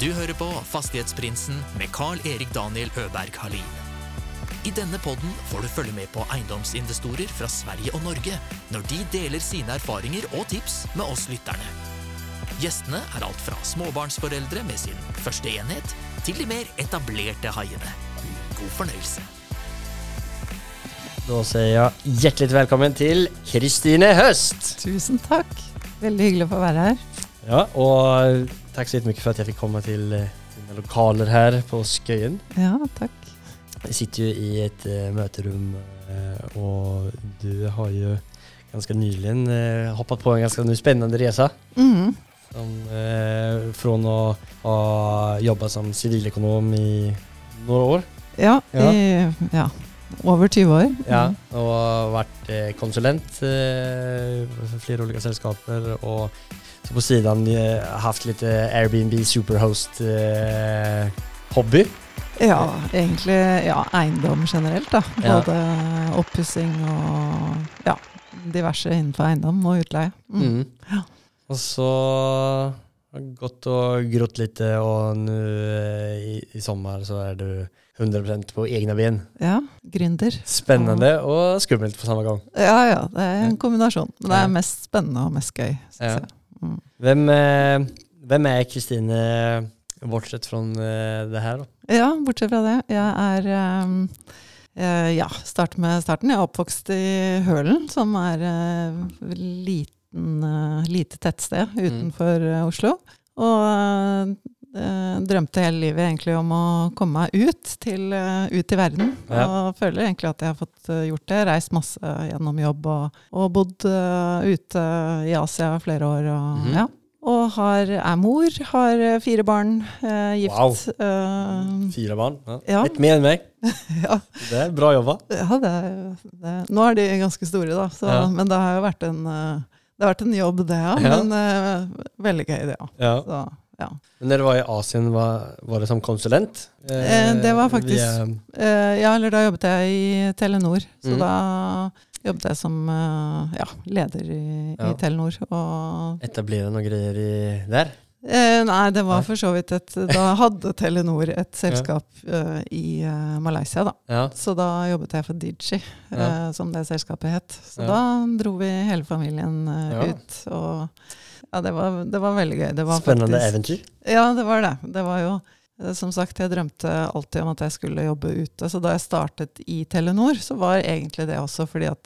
Du hører på Fastighetsprinsen med Carl-Erik Daniel Øberg Halin. I denne podden får du følge med på eiendomsinvestorer fra Sverige og Norge når de deler sine erfaringer og tips med oss lytterne. Gjestene er alt fra småbarnsforeldre med sin første enhet, til de mer etablerte haiene. God fornøyelse. Da sier jeg hjertelig velkommen til Kristine Høst. Tusen takk. Veldig hyggelig å få være her. Ja, og takk så mye for at jeg fikk komme til eh, dine lokaler her på Skøyen. Ja, takk. Jeg sitter jo i et uh, møterom, uh, og du har jo ganske nylig uh, hoppet på en ganske spennende reise. Mm. Som, uh, fra å ha jobbet som siviløkonom i noen år, Ja, Ja. I, ja. Over 20 år. ja, og vært eh, konsulent eh, for flere ulike selskaper, og så på siden eh, hatt litt Airbnb superhost-hobby. Ja, egentlig ja, eiendom generelt. da. Ja. Både oppussing og ja, diverse innenfor eiendom og utleie. Mm. Mm. Ja. Og så har gått og grått litt, og nå i, i sommer så er du 100% på egne ben. Ja, gründer. Spennende og skummelt på samme gang. Ja, ja, det er en kombinasjon. Men det er mest spennende og mest gøy, syns Ja. jeg. Mm. Hvem, eh, hvem er Kristine, bortsett fra eh, det her? da? Ja, bortsett fra det. Jeg er um, eh, Ja, start med starten. Jeg er oppvokst i Hølen, som er liten, eh, lite tettsted utenfor eh, Oslo. Og eh, drømte hele livet egentlig om å komme meg ut, til, eh, ut i verden. Ja. Og føler egentlig at jeg har fått eh, gjort det. Reist masse gjennom jobb og, og bodd eh, ute i Asia flere år. Og, Mhm. ja. og har, er mor, har eh, fire barn, eh, gift. Wow. eh, Fire barn? Ja. Ja. Litt mer enn meg. ja, Det er bra jobba. ja det, det, nå er de ganske store, da. Så. Men det har jo vært en, eh, det har vært en jobb, det, ja. Men eh, veldig gøy, det, ja. Ja. Så, ja. Men du var i Asien, var, var det som konsulent? Eh, det var faktisk- via- Eh, ja, eller da jobbet jeg i Telenor. Så Mm. da jobbet jeg som eh, ja, leder i, Ja. i Telenor. Og etablere noen greier i der? Eh, nei, det var for så vidt et Da hadde Telenor et selskap uh, i uh, Malaysia, da. Ja. Så da jobbet jeg for Digi, Ja. eh, som det selskapet het. Så Ja. da dro vi hele familien Ja. ut. Og ja, det var, det var veldig gøy. Det var Spennende faktisk, eventyr. Ja, det var det. Det var jo som sagt, jeg drømte alltid om at jeg skulle jobbe ute. Så da jeg startet i Telenor, så var egentlig det også fordi at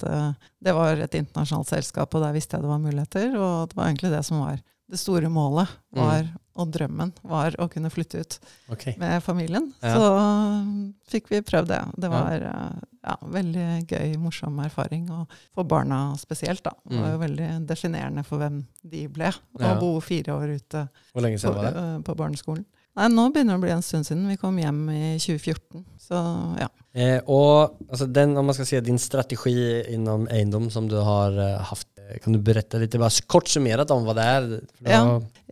det var et internasjonalt selskap, og der visste jeg det var muligheter. Og det var egentlig det som var det store målet, var, og drømmen, var å kunne flytte ut okay. med familien. Ja. Så øh, fikk vi prøvd det. Det var øh, ja, veldig gøy, morsom erfaring. Og for barna spesielt, da. Det var jo veldig definerende for hvem de ble. Å Ja. bo fire år ute Hvor lenge på, var det? øh, på barneskolen. Nei, nå begynner det å bli en stund siden. Vi kom hjem i 2014. Så ja. Eh, og altså, den, om man skal si din strategi innom eiendom som du har uh, hatt, eh, kan du berette litt, bare kort summert om hva det er? Ja.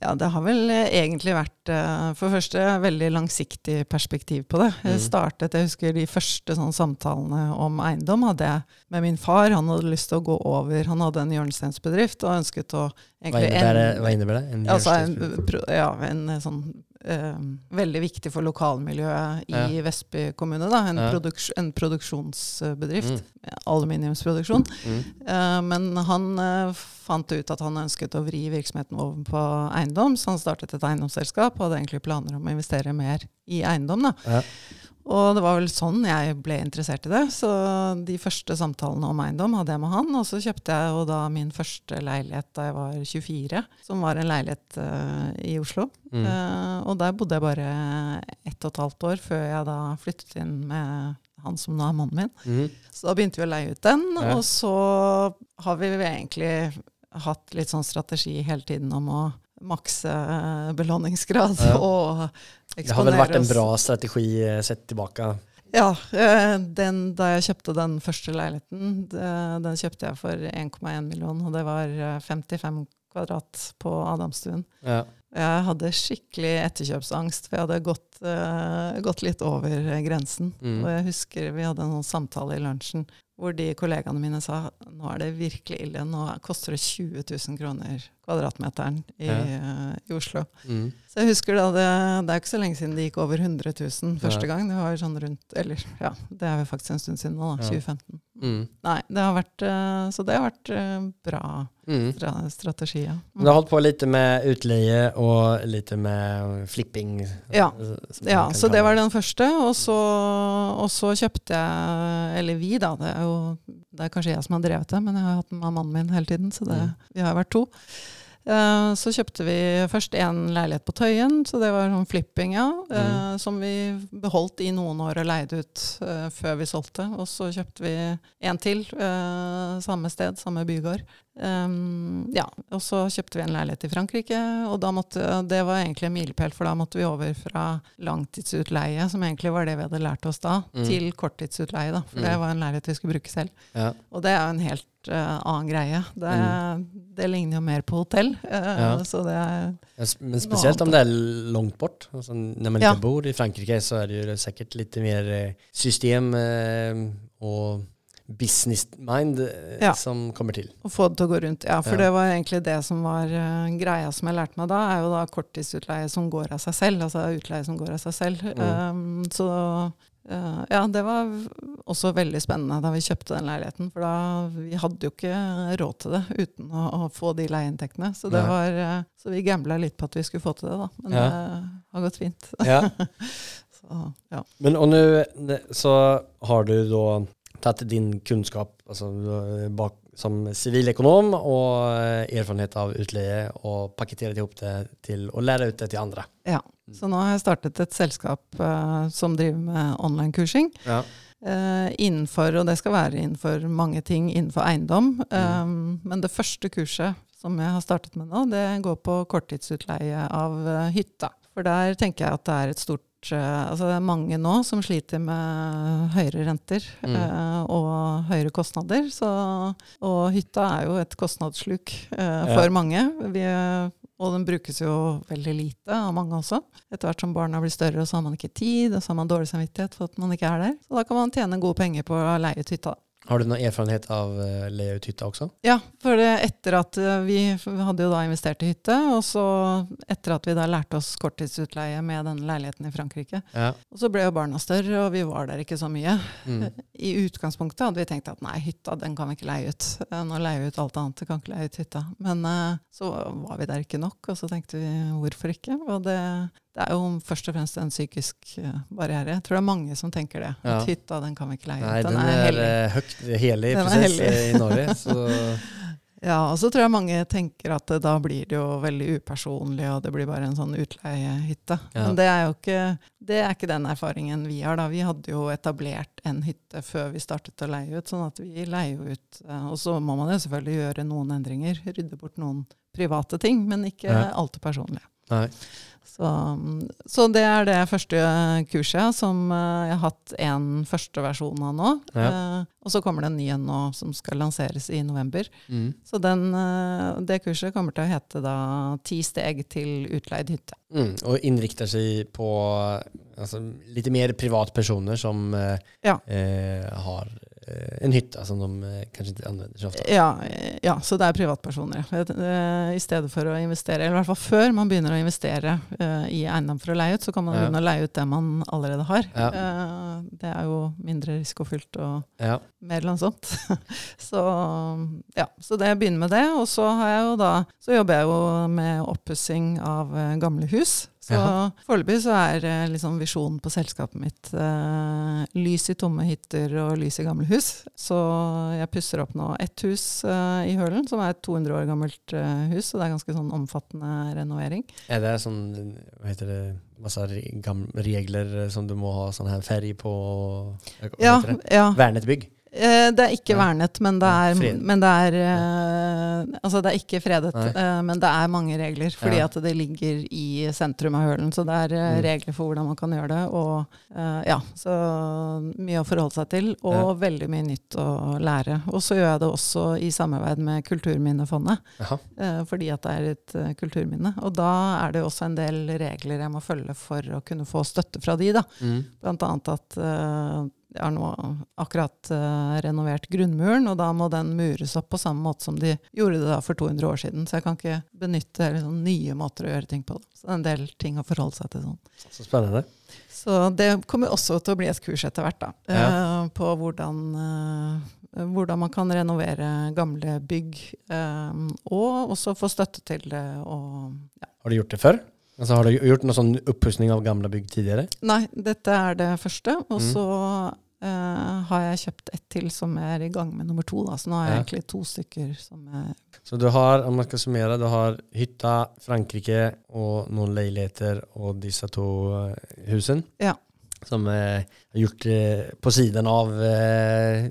Ja, det har vel eh, egentlig vært eh, for det første veldig langsiktig perspektiv på det. Jeg Mm. startet, jeg husker de første sånn, samtalene om eiendom hadde jeg med min far. Han hadde lyst til å gå over, han hadde en hjørnesteinsbedrift og ønsket å Hva egentlig innebærer, hva innebærer det? En Altså en, ja, en eh, sånn eh, veldig viktig for lokalmiljøet i Ja. Vestby kommune. Da. En, Ja. produks, en produksjonsbedrift. Mm. Aluminiumsproduksjon. Mm. Uh, men han uh, fant ut at han ønsket å vri virksomheten over på eiendom, så han startet et eiendomsselskap og hadde egentlig planer om å investere mer i eiendom. Da. Ja. Og det var vel sånn jeg ble interessert i det. Så de første samtalene om eiendom hadde jeg med han. Og så kjøpte jeg jo da min første leilighet da jeg var 24, som var en leilighet uh, i Oslo. Mm. Uh, og der bodde jeg bare ett og et halvt år før jeg da flyttet inn med han som nå er mannen min. Mm. Så da begynte vi å leie ut den, Ja. og så har vi egentlig hatt litt sånn strategi hele tiden om å makse eh, belåningsgrad Ja. og Det har vel vært en bra strategi eh, sett tilbake? Ja. eh, Den, da jeg kjøpte den første leiligheten, den kjøpte jeg for 1,1 million, og det var eh, 55 kvadrat på Adamstuen. Ja. Jeg hadde skikkelig etterkjøpsangst, for jeg hadde gått, uh, gått litt over grensen. Mm. Og jeg husker vi hadde en samtaler samtale i lunsjen hvor de kollegaene mine sa nå er det virkelig ille, nå koster det 20 000 kroner kvadratmeteren i, Ja. uh, i Oslo. Mm. Så jeg husker da det, det er ikke så lenge siden det gikk over 100 000 første gang. Det var sånn rundt Eller ja, det er vel faktisk en stund siden nå, da. Ja. 2015. Mm. Nei, det har vært uh, Så det har vært uh, bra Mm. stra- strategi, ja. Du har holdt på litt med utleie og litt med flipping. Ja. Ja, så det var den første. Og så, og så kjøpte jeg Eller vi, da. Det er jo det er kanskje jeg som har drevet det, men jeg har hatt den med mannen min hele tiden, så det, vi har vært to. Eh, Så kjøpte vi først en leilighet på Tøyen, så det var sånn flipping, ja. Mm. Som vi beholdt i noen år og leide ut eh, før vi solgte. Og så kjøpte vi en til, eh, samme sted, samme bygård. Ja, og så kjøpte vi en leilighet i Frankrike, og da måtte, det var egentlig en milepæl, for da måtte vi over fra langtidsutleie, som egentlig var det vi hadde lært oss da, Mm. til korttidsutleie, da, for det Mm. var en leilighet vi skulle bruke selv. Ja. Og det er jo en helt eh, annen greie. Det, det ligner jo mer på hotell, Mm. Ja. så det er Ja, Men spesielt om det er langt bort. Altså, når man Ja. ikke bor i Frankrike, så er det jo sikkert litt mer eh, system uh, og business mind Ja. som kommer til. Å få det til å gå rundt. Ja, for Ja. det var egentlig det som var uh, greia som jeg lærte meg da, er jo da korttidsutleie som går av seg selv. Altså utleie som går av seg selv. Mm. Um, så eh, ja, det var også veldig spennende da vi kjøpte den leiligheten. For da vi hadde jo ikke råd til det uten å, å få de leieinntektene. Så, det var, eh, så vi gambla litt på at vi skulle få til det, da. Men Ja. det har gått fint. Ja. Så, ja. Men og nå så har du da tatt din kunnskap altså, bak, som siviløkonom og eh, erfarenhet av utleie og pakkettere ihop det til å lære ut det til andre. ja. Så nå har jeg startet et selskap uh, som driver med online-kursing. Ja. Uh, innenfor, og det skal være innenfor mange ting innenfor eiendom. Mm. Um, men det første kurset som jeg har startet med nå, det går på korttidsutleie av uh, hytta. For der tenker jeg at det er et stort Altså det er mange nå som sliter med høyere renter Mm. eh, og høyere kostnader. Så, og hytta er jo et kostnadssluk eh, Ja. for mange. Vi, og den brukes jo veldig lite av mange også. Etter hvert som barna blir større, så har man ikke tid, og så har man dårlig samvittighet for at man ikke er der. Så da kan man tjene gode penger på å leie ut hytta. Har du noen erfarenhet av uh, leie ut hytta også? Ja, for det, etter at eh, vi hadde jo da investert i hytte, og så etter at vi da lærte oss korttidsutleie med denne leiligheten i Frankrike, Ja. og så ble jo barna større, og vi var der ikke så mye. Mm. I utgangspunktet hadde vi tenkt at nei, hytta den kan vi ikke leie ut. Eh, Nå leier vi ut alt annet, vi kan ikke leie ut hytta. Men uh, så var vi der ikke nok, og så tenkte vi hvorfor ikke? Og det, det er jo først og fremst en psykisk eh, barriere. Jeg tror det er mange som tenker det. Ja. At hytta den kan vi ikke leie ut. den, er, hellig. eh, høyt helig Den er hellig. eh, i Norge. Så Ja, og så tror jeg mange tenker at eh, da blir det jo veldig upersonlig, og det blir bare en sånn utleiehytte. Ja. Men det er jo ikke, det er ikke den erfaringen vi har. da. Vi hadde jo etablert en hytte før vi startet å leie ut, sånn at vi leier jo ut. eh, Og så må man jo selvfølgelig gjøre noen endringer, rydde bort noen private ting, men ikke Ja. alt det personlige. Så, så det er det første kurset som eh, jeg har hatt en første versjon av nå. Eh, og så kommer det en ny en nå som skal lanseres i november. Mm. Så den, eh, det kurset kommer til å hete da 'Ti steg til utleid hytte'. Mm. Og innrikter seg på altså, litt mer privatpersoner som Ja. eh, har en hytte som de eh, kanskje ikke anvender så ofte. Ja, eh, ja, så det er privatpersoner. Eh, I stedet for å investere, eller i hvert fall før man begynner å investere eh, i eiendom for å leie ut, så kan man Ja. begynne å leie ut det man allerede har. Ja. Eh, det er jo mindre risikofylt og Ja. mer lønnsomt. så ja, så det begynner med det. Og så har jeg jo da Så jobber jeg jo med oppussing av eh, gamle hus. Så ja. foreløpig så er eh, liksom visjonen på selskapet mitt eh, lys i tomme hytter og lys i gamle hus. Så jeg pusser opp nå ett hus eh, i Hølen, som er et 200 år gammelt eh, hus. Så det er ganske sånn omfattende renovering. Er det sånn hva heter det, masse re- regler som du må ha sånn her ferg på? Ja, ja. Vernet bygg? Eh, det er ikke vernet, men det er, men det er eh, Altså, det er ikke fredet, eh, men det er mange regler. Fordi at det ligger i sentrum av hølen, så det er Mm. regler for hvordan man kan gjøre det. Og ja, så mye å forholde seg til, og veldig mye nytt å lære. Og så gjør jeg det også i samarbeid med Kulturminnefondet, fordi at det er et kulturminne. Og da er det også en del regler jeg må følge for å kunne få støtte fra de, da. Mm. Blant annet at jeg har nå akkurat uh, renovert grunnmuren, og da må den mures opp på samme måte som de gjorde det da for 200 år siden. Så jeg kan ikke benytte liksom, nye måter å gjøre ting på. Så det er en del ting å forholde seg til sånn. Så spennende. Så det kommer også til å bli et kurs etter hvert, da. Ja. Uh, på hvordan, uh, hvordan man kan renovere gamle bygg. og også få støtte til det. Og, ja. Har du gjort det før? Altså, har du gjort noen sånn oppussing av gamle bygg tidligere? Nei, dette er det første. Og Mm. så eh, har jeg kjøpt ett til som er i gang med nummer to. Da. Så nå har jeg Ja. egentlig to stykker som er Så du har, om man skal summere, du har hytta, Frankrike og noen leiligheter og disse to husene? husen. Ja. Som eh, er gjort eh, på siden av eh,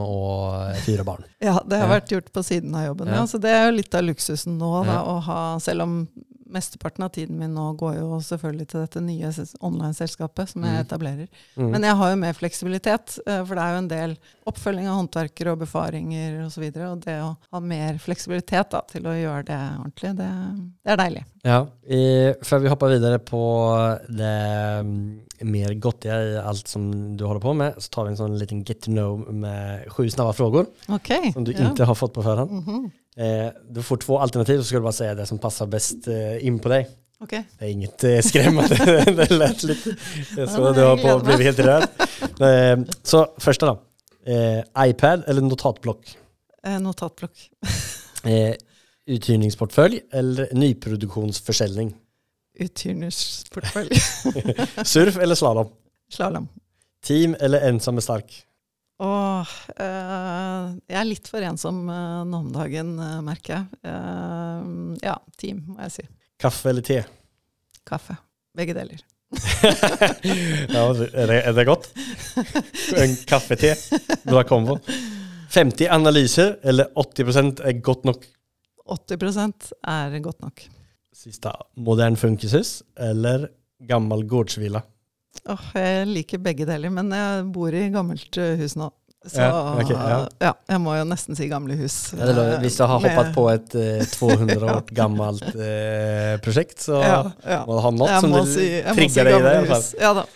og eh, fire barn. Ja, det har vært gjort på siden av jobben. Ja. Ja. Så det er jo litt av luksusen nå, da, å ha Selv om mesteparten av tiden min nå går jo selvfølgelig til dette nye online-selskapet som jeg Mm. etablerer. Mm. Men jeg har jo mer fleksibilitet, eh, for det er jo en del oppfølging av håndverkere og befaringer osv. Og, så videre, og det å ha mer fleksibilitet da, til å gjøre det ordentlig, det, det er deilig. Ja, i, før vi hopper videre på det mm, mer godtige i alt som du holder på med, så tar vi en sånn liten get to know med sju snabbe spørsmål okay, som du ja. ikke har fått på forhånd. Mm Eh, du får två alternativ så ska du bara säga det som passar bäst eh, in på dig. Okay. Det är inget eh, skrämmande, det lät lite så nej, du har på blivit helt röd. Eh, så första då. Eh, iPad eller notatblock? Eh, notatblokk. Eh, uthyrningsportfölj eller nyproduktionsförsäljning? Uthyrnersportfølj. Surf eller slalom? Slalåm. Team eller ensam är stark? Åh, eh, jeg er litt for ensom uh, nå om dagen, eh, merker jeg. Eh, ja, team, må jeg si. Kaffe eller te? Kaffe. Begge deler. ja, er, det, er det godt? En kaffe-te, bra kombo. 50 analyser eller 80% är gott nog? 80% er godt nok. Siste. modern funkishus eller gammel gårdsvilla? Oh, jeg liker begge deler, men jeg bor i gammelt eh, hus nå. Så Ja, okay, ja. ja, jeg må jo nesten si gamle hus. Ja, Hvis du har hoppet på et eh, 200 år gammelt eh, prosjekt, så ja, må du ha noe som si, jeg si trigger deg i det. Ja da.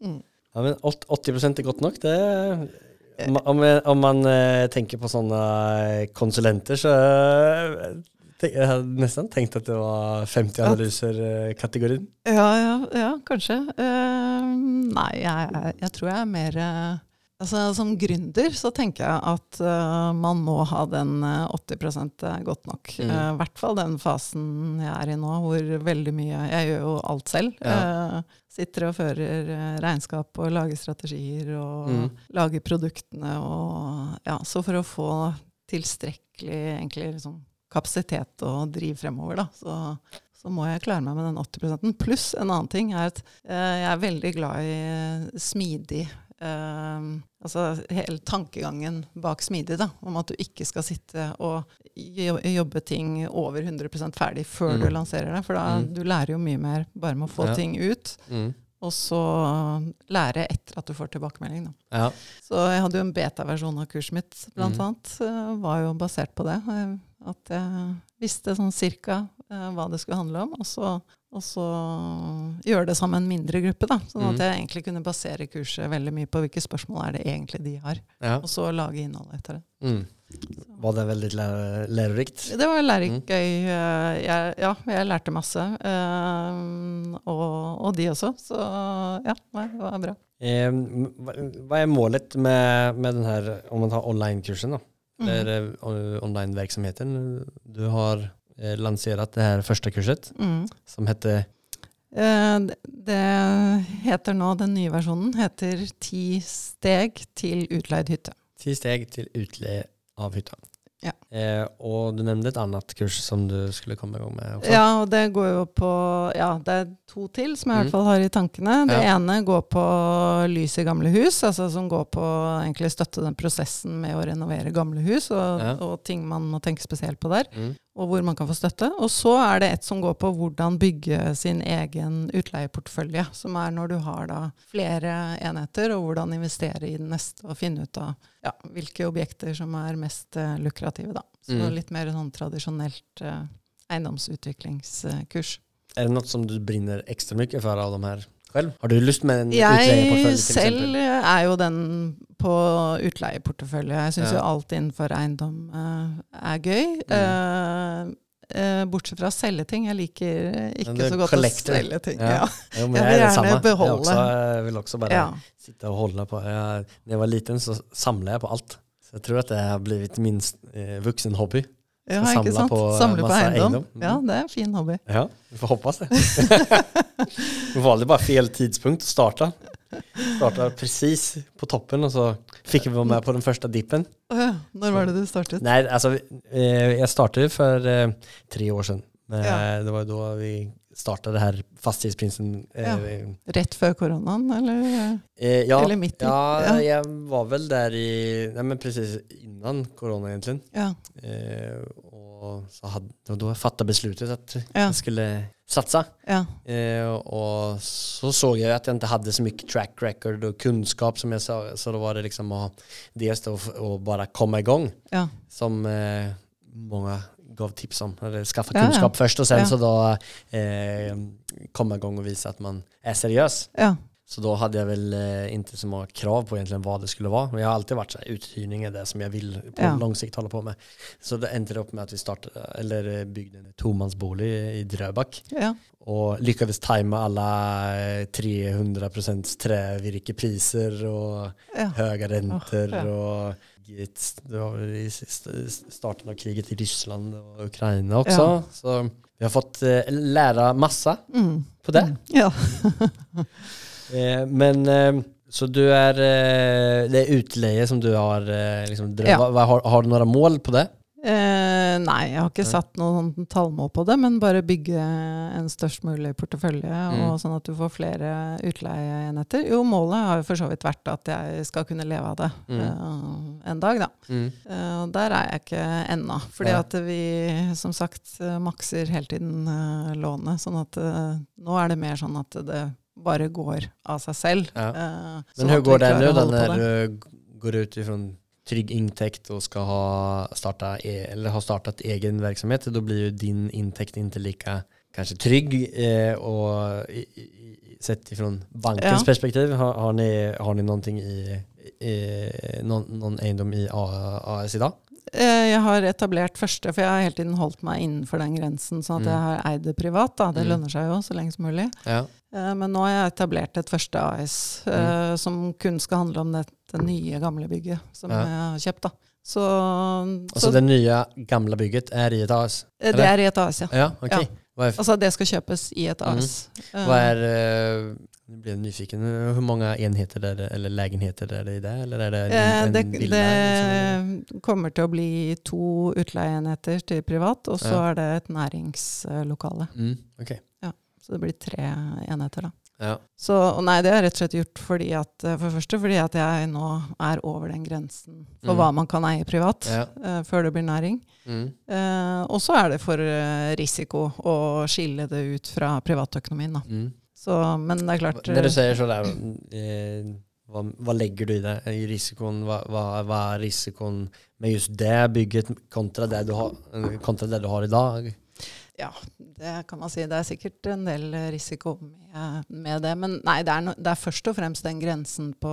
Mm. Ja, men 80 er godt nok. Det om, om, om man eh, tenker på sånne eh, konsulenter, så eh, Jeg hadde nesten tenkt at det var 50 At- analyser-kategorien. Ja, ja, ja kanskje. Uh, nei, jeg, jeg, tror jeg er mer eh, Altså, Som gründer så tenker jeg at uh, man må ha den eh, 80 er godt nok. Mm. uh, I hvert fall den fasen jeg er i nå, hvor veldig mye Jeg gjør jo alt selv. Eh, sitter og fører eh, regnskap og lager strategier og Mm. lager produktene og Ja, så for å få tilstrekkelig egentlig liksom, kapasitet og driv fremover, da, så så må jeg klare meg med den 80% Pluss en annen ting er at eh, jeg er veldig glad i eh, smidig eh, Altså hele tankegangen bak smidig, da, om at du ikke skal sitte og jobbe ting over 100 ferdig før Mm. du lanserer det. For da Mm. du lærer jo mye mer bare med å få Ja. ting ut, og så lære etter at du får tilbakemelding. Da. Ja. Så jeg hadde jo en beta-versjon av kurset mitt, blant Mm. annet. Uh, Var jo basert på det. eh, At jeg visste sånn cirka uh, hva det skulle handle om. Og så, og så gjøre det som en mindre gruppe, da. Sånn Mm. at jeg egentlig kunne basere kurset veldig mye på hvilke spørsmål er det egentlig de har. ja. Og så lage innholdet etter det. Mm. Var det veldig lærerikt? Det var Mm. lærerikt gøy. eh, Jeg, ja, jeg lærte masse. eh, Og, og de også. Så ja, det var bra. Hva er målet med, med den her, om man tar online-kursen da? Mhm. Eller eh, online-virksomheten? Du har lanserat det her første kurset, Mm. som heter Eh, det- Det heter nå, den nye versjonen, heter Ti steg til utleid hytte. Ti steg til utleie av hytta. Ja. Eh, og du nevnte et annet kurs som du skulle komme i gang med også. Ja, og det går jo på Ja, det er to til som jeg i Mm. hvert fall har i tankene. Det Ja. ene går på lys i gamle hus, altså som går på egentlig støtte den prosessen med å renovere gamle hus, og, Ja. og ting man må tenke spesielt på der, Mm. Og hvor man kan få støtte. Og så er det et som går på hvordan bygge sin egen utleieportefølje, som er når du har da flere enheter, og hvordan investere i den neste, og finne ut av ja, hvilke objekter som er mest uh, lukrative, da. Så Mm. litt mer sånn tradisjonelt uh, eiendomsutviklingskurs. Er det noe som du brinner ekstra mye for av de her selv? Har du lyst med en utleieportefølje, Jeg selv er jo den på utleieportefølje. Jeg syns Ja. jo alt innenfor eiendom uh, er gøy. Ja. Uh, bortsett fra å selge ting. Jeg liker ikke så godt collector. å selge ting. Ja. Ja. Jo, men Jeg vil er gjerne beholde. Jeg, også, jeg vil også bare Ja. sitte og holde på. Jeg, når jeg var liten, så samlet jeg på alt. Så jeg tror at det har blitt min eh, voksenhobby. Ja, ikke sant? på, Samle på eiendom. eiendom. Mm. Ja, det er en fin hobby. Ja, vi får hoppas det. Vi valgte bare fel tidspunkt å starte. Starta precis på toppen, og så fikk vi være med på den første dippen. Ja, Når var det du startet? Nei, altså, eh, jeg startet for eh, tre år siden. Ja. eh, Det var jo da vi startet det her Fastighetsprinsen. Eh, Ja. Rett før koronaen, eller? eh, ja, Eller midt i? Ja, jeg var vel der i Nei, men presis innan korona, egentlig. Ja. Eh, og så hadde, det da fattet besluttet at jeg skulle satse. ja. Eh, og så så jeg at jeg ikke hadde så mye track record og kunnskap, som jeg sa, så da var det liksom å dels å, å bare komme i gang, ja. som eh, mange gav tips om. Eller skaffa Ja, ja. kunnskap først, og sen så da eh, jeg i gang og vise at man seriøs. ja. Så da hadde jeg vel eh, ikke så mange krav på egentlig hva det skulle være. Men jeg har alltid vært sånn uthyrning er det som jeg vil på Ja. lang sikt holde på med. Så det endte opp med at vi startet, eller eh, bygde en tomannsbolig i Drøbak. ja. Og lyktes time alle eh, 300 trevirkepriser og ja. høye renter ja. och kriget- det var vel i starten av kriget i Ryssland og Ukraina også. Ja. Så vi har fått eh, lære masse Mm. på det. Ja. Eh, men eh, så du är, eh, det er utleie som du har eh, liksom Ja. har, har du noen mål på det? Eh, nei, jeg har ikke satt noen sånn tallmål på det, men bare bygge en størst mulig portefølje, Mm. og sånn at du får flere utleieenheter. Jo, målet har jo for så vidt vært at jeg skal kunne leve av det Mm. eh, en dag, da. Eh, der er jeg ikke ennå. Fordi Ja. at vi som sagt makser hele tiden eh, lånet. Sånn at eh, nå er det mer sånn at det bare går av seg selv. Ja. Eh, Men vi går det nå? det. du går ut ifrån trygg inntekt och ska ha, starta, e- eller har startat egen verksamhet? Då blir ju din intäkt inte lika kanske trygg eh, och i, i, sett ifrån bankens Ja. perspektiv. Har, har, ni, har ni någonting i, i någon, någon egendom i AS idag? Eh, Jeg har etablert første, for jeg har hele tiden holdt meg innenfor den grensen, sånn at Mm. jeg har eid det privat. Da. Det Mm. lønner seg jo så lenge som mulig. Ja. Eh, Men nå har jeg etablert et første AS, eh, Mm. som kun skal handle om det nye, gamle bygget som Ja. jeg har kjøpt. Da. Så, Alltså så det nye, gamle bygget er i et AS? Eller? det er i et AS, ja. Ja. Vad är, Altså det skal kjøpes i et Mm. AS. Eh, vad är eh, ble nyfiken. Hur många enheter det, eller legenheter er det i det? Eller er det en, Eh, en det, villa? liksom? det kommer til å bli to utleieenheter til privat, og så Ja. er det et næringslokale. Mm, okej. Så det blir tre enheter, da. Ja. Så nei, det er rett og slett gjort fordi at, eh, for det første fordi at jeg nå er over den grensen for Mm. hva man kan eie privat, Ja. uh, før det blir næring. Mm. Uh, og så er det for eh, risiko å skille det ut fra privatøkonomien. Da. Så, men det er klart Når du säger sådär, eh, hva, vad lägger du i det? I risikoen, hva, hva, er risikoen med just det bygget kontra det du har, kontra det du har idag? Ja, det kan man si. Det er sikkert en del risiko med, med det. Men nei, det er, no, det er først og fremst den grensen på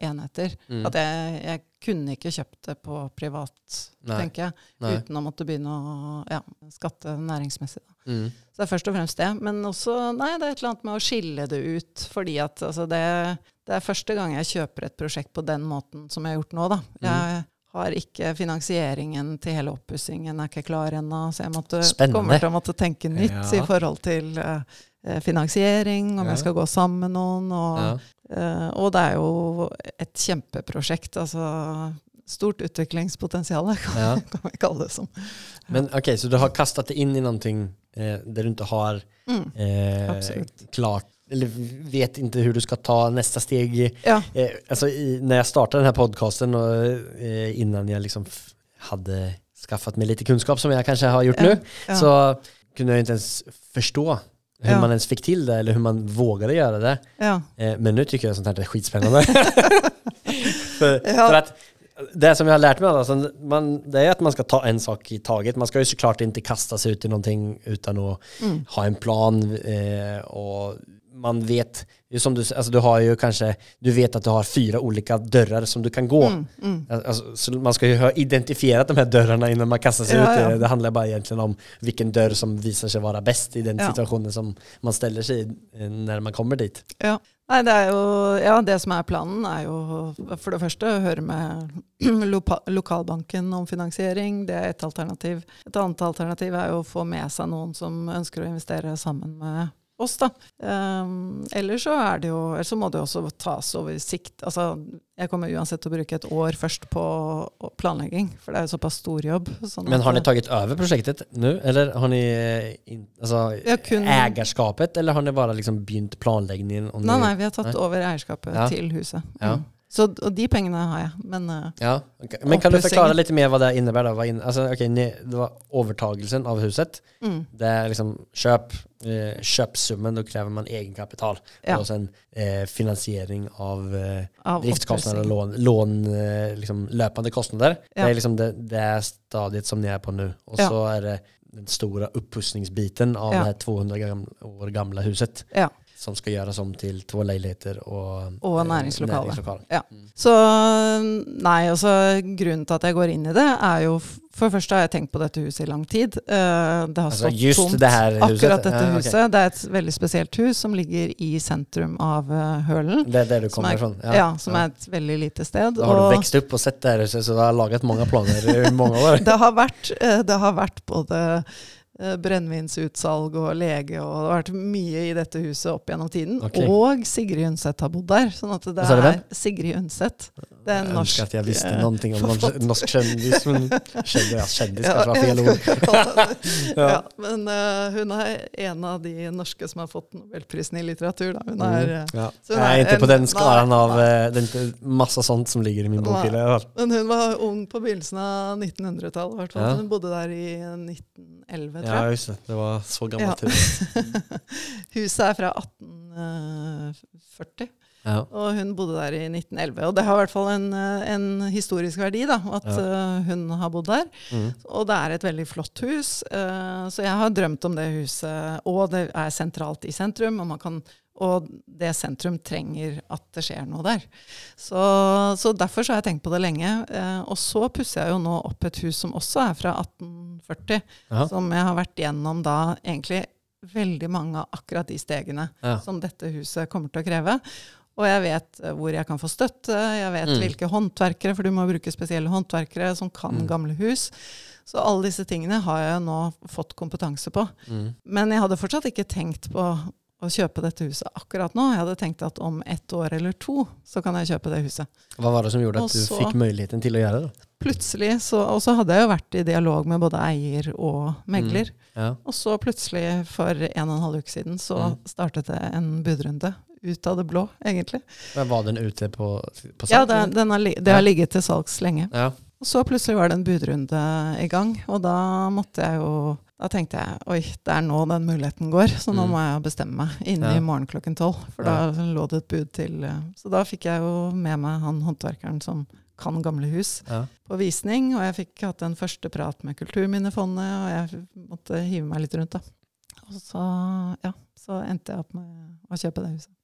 enheter. Mm. At jeg, jeg kunne ikke kjøpt det på privat, Nei. tenker jeg. Nei. Uten å måtte begynne å ja, skatte næringsmessig. Mm. Så det er først og fremst det. Men også nei, det er et eller annet med å skille det ut. Fordi at altså, det, det er første gang jeg kjøper et prosjekt på den måten som jeg har gjort nå. Da. Jeg har ikke finansieringen til hele oppussingen er ikke klar ennå, så jeg måtte, kommer til å måtte tenke nytt Ja. i forhold til eh, finansiering, om Ja. jeg skal gå sammen med noen. Og, Ja. uh, og det er jo et kjempeprosjekt. Altså, stort utviklingspotensial, kan, Ja. kan vi kalle det som. Men ok, så du har kastet det inn i noe eh, der du ikke har Mm. eh, klart, eller vet inte hur du ska ta nästa steg. Ja, Eh, alltså i, när jag startade den här podcasten och eh, innan jag liksom hade skaffat mig lite kunskap som jag kanske har gjort Ja, nu, ja. så kunde jag inte ens förstå hur Ja. man ens fick till det eller hur man vågade göra det. ja. Eh, men nu tycker jag sånt här är skitspännande. för, Ja. för att det som jag har lärt mig, alltså, man, det är att man ska ta en sak i taget. Man ska ju såklart inte kasta sig ut i någonting utan att Mm. ha en plan. Eh, och man vet, som du, alltså, du har ju kanske, du vet att du har fyra olika dörrar som du kan gå. Mm, mm. Alltså, så man ska ju ha identifierat de här dörrarna innan man kastar sig Ja, ut. ja. Det, handler handlar bara egentligen om vilken dörr som visar sig vara bäst i den Ja. situationen som man ställer sig i når när man kommer dit. Ja. Nei, det er jo Ja, det som er planen, er jo for det første å høre med lokalbanken om finansiering. Det er et alternativ. Et annet alternativ er jo å få med seg noen som ønsker å investere sammen med oss, da. Um, eller så er det jo Eller så må det også tas over sikt. Altså, jeg kommer uansett til å bruke et år først på planlegging, for det er jo såpass stor jobb. sånn Men har ni tatt over prosjektet nå, Eller har ni altså, ja, kun- ägarskapet? Eller har ni bare liksom begynt planleggingen? Nei, nei, vi har tatt Nei. over eierskapet Ja. til huset. Ja. Så, og de pengene har jeg, men eh, Ja, okay. Men kan du forklare litt mer hva det innebærer? Da? Altså, ni, det var overtagelsen av huset. mm, Det er liksom kjøp. Kjøpsummen, da krever man egenkapital. Ja. så en eh, finansiering av eh, av driftskostnader og lån, lån eh, liksom løpende kostnader. Ja. Det er liksom det, det stadiet som ni er på nå. Og så er det den store oppussingsbiten av det 200 år gamle huset. Ja. Som skal gjøres om til to leiligheter og, Og næringslokale. næringslokale. Ja. Så nei, altså grunnen til at jeg går inn i det, er jo For det første har jeg tenkt på dette huset i lang tid. Eh, Det har Altså, stått tomt. det? Akkurat dette Ja, okay. huset. Det er et veldig spesielt hus som ligger i sentrum av eh, Hølen. Det er der du kommer er, ifrån? ja, som er et veldig lite sted. Da har du vokst opp og sett det huset så du har laget mange planer i mange år. det har vært, eh, det har vært både eh, brennevinsutsalg og lege, og det har vært mye i dette huset opp gjennom tiden. Okay. Og Sigrid Undset har bodd der. Sånn at det er, er? Sigrid Undset. Det er en jeg norsk ønsker at jeg visste noen ting om någon norsk kjendis, Men kjendis, ja, kändis Ja, var fel ord. Ja. ja, men uh, hun er en av de norske som har fått Nobelprisen i litteratur. Da. Hun er, Mm, eh, ja. så det jeg er ikke på den skalaen av, uh, eh, massa sånt som ligger i min fall. Men hun var ung på begynnelsen av 1900-tallet. i hvert fall. Hun bodde der i 1911, tror Ja, jeg. husker det. Det var så gammelt. Ja. Huset er fra 1840, Ja. og hun bodde der i 1911. Og det har i hvert fall en, eh, en historisk verdi da, at Ja. eh, hun har bodd der. Mm. Og det er et veldig flott hus, eh, så jeg har drømt om det huset. Og det er sentralt i sentrum, og, man kan, og det sentrum trenger at det skjer noe der. Så, så derfor så har jeg tenkt på det lenge. Eh, og så pusser jeg jo nå opp et hus som også er fra 1840, Aha. som jeg har vært gjennom da egentlig veldig mange av akkurat de stegene Ja. som dette huset kommer til å kreve. Og jeg vet eh, hvor jeg kan få støtte, jeg vet Mm. hvilke håndverkere, for du må bruke spesielle håndverkere som kan Mm. gamle hus. Så alle disse tingene har jeg nå fått kompetanse på. Mm. Men jeg hadde fortsatt ikke tenkt på å kjøpe dette huset akkurat nå. Jeg hadde tenkt at om ett år eller to så kan jeg kjøpe det huset. Hva var det som gjorde at du fikk muligheten til å gjøre det? Plutselig, så, Og så hadde jeg jo vært i dialog med både eier og megler. Ja. Og så plutselig, for en og en halv uke siden, så Mm. startet det en budrunde. Ut av det blå, egentlig. Men var den ute på, på Ja, det, den har, det har ligget til salgs lenge. ja. Og så plutselig var det en budrunde i gang, og da måtte jeg jo Da tenkte jeg oi, det er nå den muligheten går, så nå Mm. må jeg bestemme meg innen Ja. i morgen klokken tolv. For Ja. da lå det et bud til eh, Så da fikk jeg jo med meg han håndverkeren som kan gamle hus, Ja. på visning, og jeg fikk hatt en første prat med Kulturminnefondet, og jeg måtte hive meg litt rundt, da. Og så, ja, så endte jeg opp med å kjøpe det huset.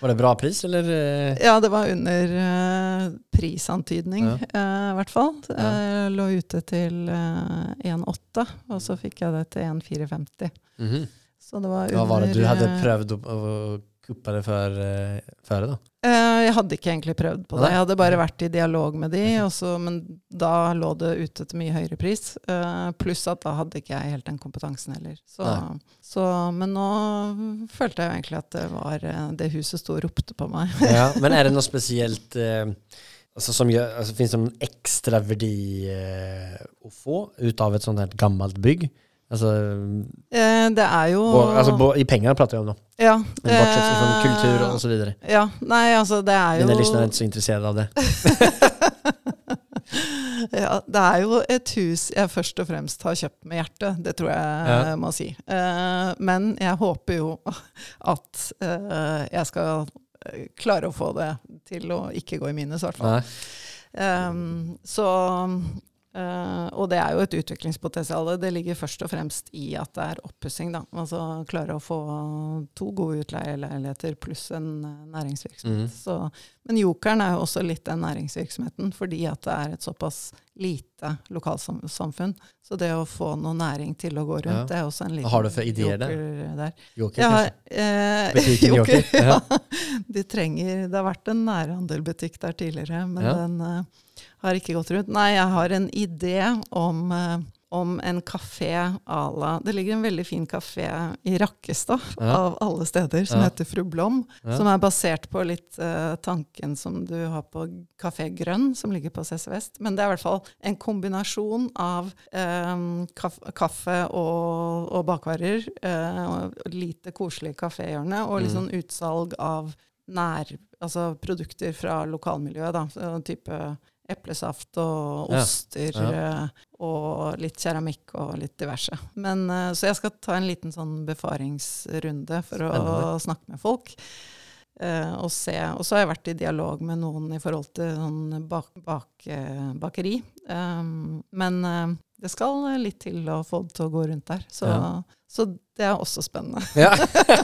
Var det bra pris, eller? eh? Ja, det var under uh, prisantydning, Ja. uh, i hvert fall. Ja. Uh, lå ute til eh, 1,8, og så fikk jeg det til 1,450. -hmm. Så det var under Hva var det du hadde prøvd å, att kuppa det før, før da? då? eh, Jeg hadde ikke egentlig prøvd på det. Jeg hadde bare vært i dialog med de, også, men da lå det ute til mye høyere pris. eh, pluss at da hadde ikke jeg helt den kompetansen heller. Så, så, men nå følte jeg jo egentlig at det var eh, Det huset sto og ropte på meg. Ja, men er det noe spesielt altså, som gjør, altså, finns det noen ekstra verdi å få ut av et sånt här gammelt bygg? Alltså, Eh, det er jo bo, bo, i penger prater vi om nå. ja, Men bortsett fra eh, kultur og så videre. Ja, nei, altså det er jo Mina lyssnare er ikke så interessert av det. ja, det er jo et hus jeg først og fremst har kjøpt med hjertet, det tror jeg Ja. må si. Eh, men jeg håper jo at jeg skal klare å få det til å ikke gå i minus, i hvert fall. Um, så eh, Og det er jo et utviklingspotensial. Det ligger først og fremst i at det er oppussing. Altså klare å få to gode utleieleiligheter pluss en eh, næringsvirksomhet. Mm. Så, men Jokeren er jo også litt den næringsvirksomheten, fordi at det er et såpass lite lokalsamfunn. Så det å få noe næring til å gå rundt, Ja. det er også en liten Hva har du for ideer der? joker der. Joker Ja, eh, Joker, ja. ja. De trenger Det har vært en nærhandelbutikk der tidligere, men Ja. den eh, har ikke gått rundt. Nei, jeg har en idé om, eh, om en kafé à la Det ligger en veldig fin kafé i Rakkestad, Ja. av alle steder, som Ja. heter Fru Blom. Ja. Som er basert på litt uh, tanken som du har på Kafé Grønn, som ligger på CC Vest. Men det er i hvert fall en kombinasjon av um, kaffe og, og bakvarer. Uh, lite koselig kaféhjørne, og litt Mm. sånn utsalg av nær, altså produkter fra lokalmiljøet. Da. Type eplesaft og oster Ja. ja. og litt keramikk og litt diverse. Men, eh, så jeg skal ta en liten sånn befaringsrunde for å snakke med folk. eh, og se. Og så har jeg vært i dialog med noen i forhold til sånn bak, bak, eh, bakeri. Um, men eh, det skal litt til å få det til å gå rundt der. Så, Ja. så det er også spennende. Ja.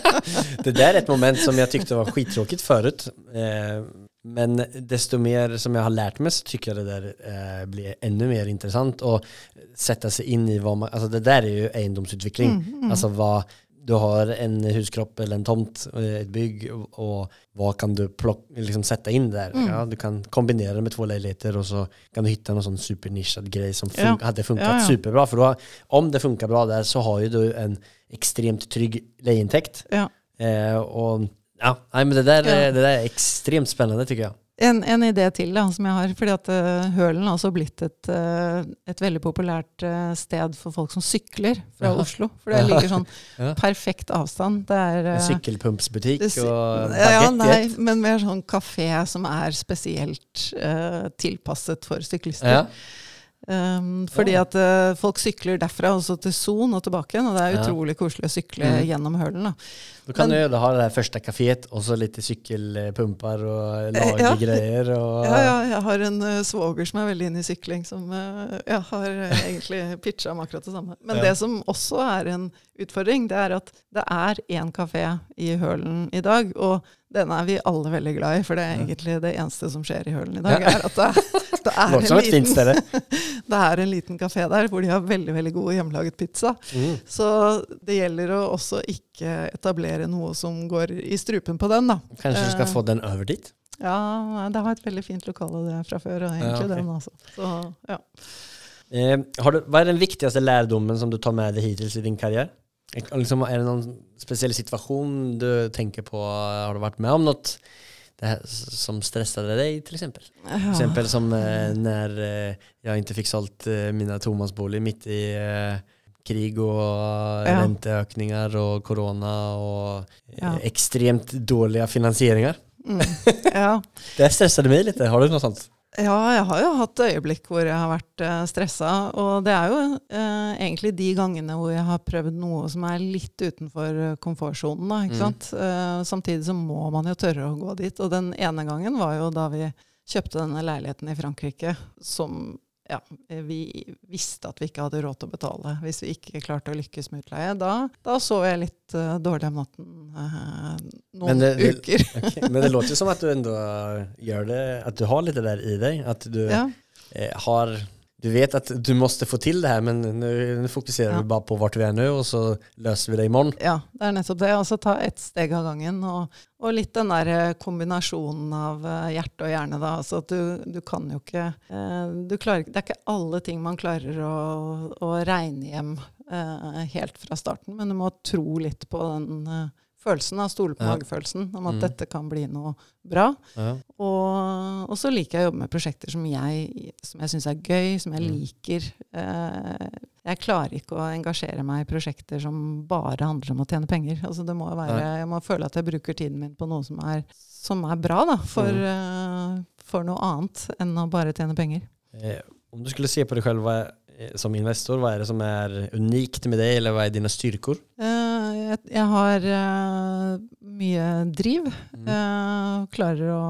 det der er et moment som jeg tykte var skittråkig før. Eh, men desto mer som jeg har lært meg, så syns jeg det der eh, blir enda mer interessant. å sette seg inn i hva man, Altså, det der er jo eiendomsutvikling. Mm, mm. Alltså hva du har en huskropp eller en tomt, et bygg og hva vad kan du plock, liksom sätta inn der? Mm. Ja, du kan kombinere det med to leiligheter, og så kan du finne någon sånn supernisjet grei som fun- Ja. hadde funka Ja, superbra. For har, om det funka bra der, så har jo du en extremt trygg leieinntekt. Ja. Eh, och ja, nei, men det der, det der er ekstremt spennende, tycker jeg. En, en idé til da, som jeg har. fordi at uh, Hølen har også blitt et, uh, et veldig populært uh, sted for folk som sykler fra Ja. Oslo. For det ligger sånn Ja. perfekt avstand. Det er En Sykkelpumpsbutikk sy- och ja, nei, men mer sånn kafé som er spesielt tilpasset for syklister. Ja. Um, fordi Ja. at uh, folk sykler derfra og så til Son og tilbake igjen, og det er Ja. utrolig koselig å sykle Mm. gjennom Hølen. da. Du kan Men- du ha det der første kaféet også så lite sykkelpumper og Eh, ja. lagergrejer. Och, Ja, ja, jeg har en uh, svoger som er veldig inne i sykling, som uh, jeg har egentlig pitcha om akkurat det samme. Men Ja. det som også er en utfordring, det er at det er én kafé i Hølen i dag, og den er vi alle veldig glad i, for det er egentlig det eneste som skjer i Hølen i dag, er at det, det, er en liten, det er en liten kafé der hvor de har veldig veldig god hjemmelaget pizza. Mm. Så det gjelder å også ikke etablere noe som går i strupen på den, da. Kanskje du ska Eh. få den over dit? Ja, det har et veldig fint lokale det fra før, og egentlig Ja, okay. den altså. Så, ja. Eh, har du, hva er den viktigste lærdommen som du tar med deg hittil i din karriär? Eh, Liksom, er det noen spesiell situasjon du tenker på? Har du vært med om noe det som stressade deg, till exempel? Till Ja. exempel som eh, når eh, jeg ikke fikk solgt eh, mina Thomasbolig mitt i eh, krig og Ja. og korona og och eh, Ja. extremt dåliga finansieringar. Mm. ja. Det stressade meg litt. Har du noe sånt? Ja, jeg har jo hatt øyeblikk hvor jeg har vært uh, stressa. Og det er jo eh, egentlig de gangene hvor jeg har prøvd noe som er litt utenfor eh, komfortsonen. Da, ikke Mm. sant? Eh, samtidig så må man jo tørre å gå dit. Og den ene gangen var jo da vi kjøpte denne leiligheten i Frankrike som ja, vi visste at vi ikke hadde råd til å betale hvis vi ikke klarte å lykkes med utleie. Da, da sov jeg litt uh, dårlig om natten uh, noen Men det- uker. okay. Men det låter som at du enda gjør det, at du har litt det der i deg. At du Ja. eh, har, du vet att du måste få til det her, men nå fokuserer fokuserar Ja. vi bare på vart vi er nå, og så løser vi det i morgen. Ja, det er nettopp det. Altså ta ett steg av gangen. Og, og litt den der eh, kombinasjonen av eh, hjerte og hjerne. Da. Altså at du, du kan jo ikke eh, du klarer, Det er ikke alle ting man klarer å, å regne hjem eh, helt fra starten, men du må tro litt på den eh, følelsen, da, stole på Ja. magefølelsen om at Mm. dette kan bli noe bra. Ja. Og, og så liker jeg å jobbe med prosjekter som jeg, som jeg syns er gøy, som jeg Mm. liker. Eh, jeg klarer ikke å engasjere meg i prosjekter som bare handler om å tjene penger. Altså det må være, jeg må føle at jeg bruker tiden min på noe som er, som er bra da, for, Mm. uh, for noe annet enn å bare tjene penger. Eh, om du skulle si på deg selv hva, eh, som investor, hva er det som er unikt med deg, eller hva er dine styrker? Eh, jeg, jeg har eh, mye driv. Mm. Eh, klarer å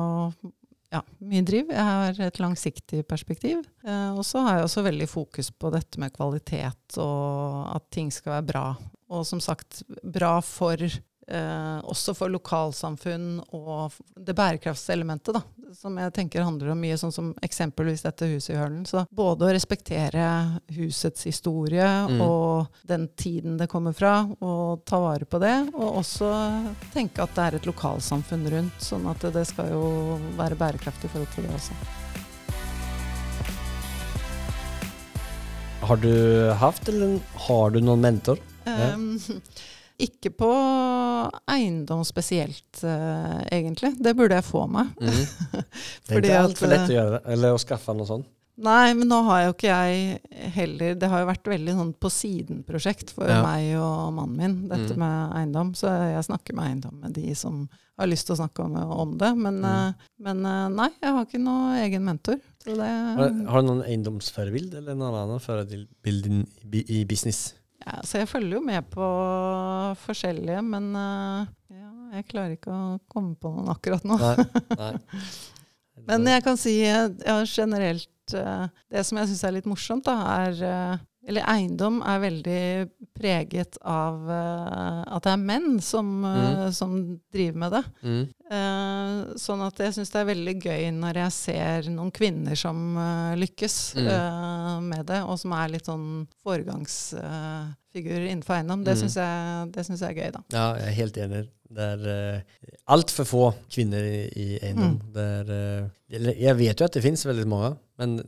Ja, mye driv. Jeg har et langsiktig perspektiv. Eh, og så har jeg også veldig fokus på dette med kvalitet og at ting skal være bra. Og som sagt, bra for eh, også for lokalsamfunn og det bærekraftselementet, da. Som jeg tenker handler om mye sånn som eksempelvis dette huset i Hølen. Så både å respektere husets historie Mm. og den tiden det kommer fra, og ta vare på det. Og også tenke at det er et lokalsamfunn rundt, sånn at det skal jo være bærekraftig i forhold til det også. Har du haft, eller har du noen mentor? Ja. Ikke på eiendom spesielt, uh, egentlig. Det burde jeg få meg. Mm. Det er ikke altfor lett eh, å gjøre det, eller å skaffe noe sånt. Nei, men nå har jo ikke jeg heller Det har jo vært veldig sånn på siden-prosjekt for Ja. meg og mannen min, dette Mm. med eiendom. Så jeg snakker med eiendom med de som har lyst til å snakke om, om det. Men, Mm. eh, men eh, nei, jeg har ikke noe egen mentor. Så det, Har, du noen eiendomsførerbild eller noen annen førerbild i, bi- i business? Ja, så jeg følger jo med på forskjellige, men eh, ja, jeg klarer ikke å komme på noen akkurat nå. Nei. Nei. Men jeg kan si eh, ja, generelt eh, Det som jeg syns er litt morsomt, da, er Eller eiendom er veldig preget av uh, at det er menn som, eh, som driver med det. Mm. Uh, sånn at jeg syns det er veldig gøy når jeg ser noen kvinner som lykkes Mm. med det, og som er litt sånn foregangsfigurer innenfor eiendom. Det Mm. syns jeg, jeg er gøy, da. Ja, jeg er helt enig. Det er uh, altfor få kvinner i, i eiendom. Mm. Er, jeg vet jo at det finnes veldig mange, men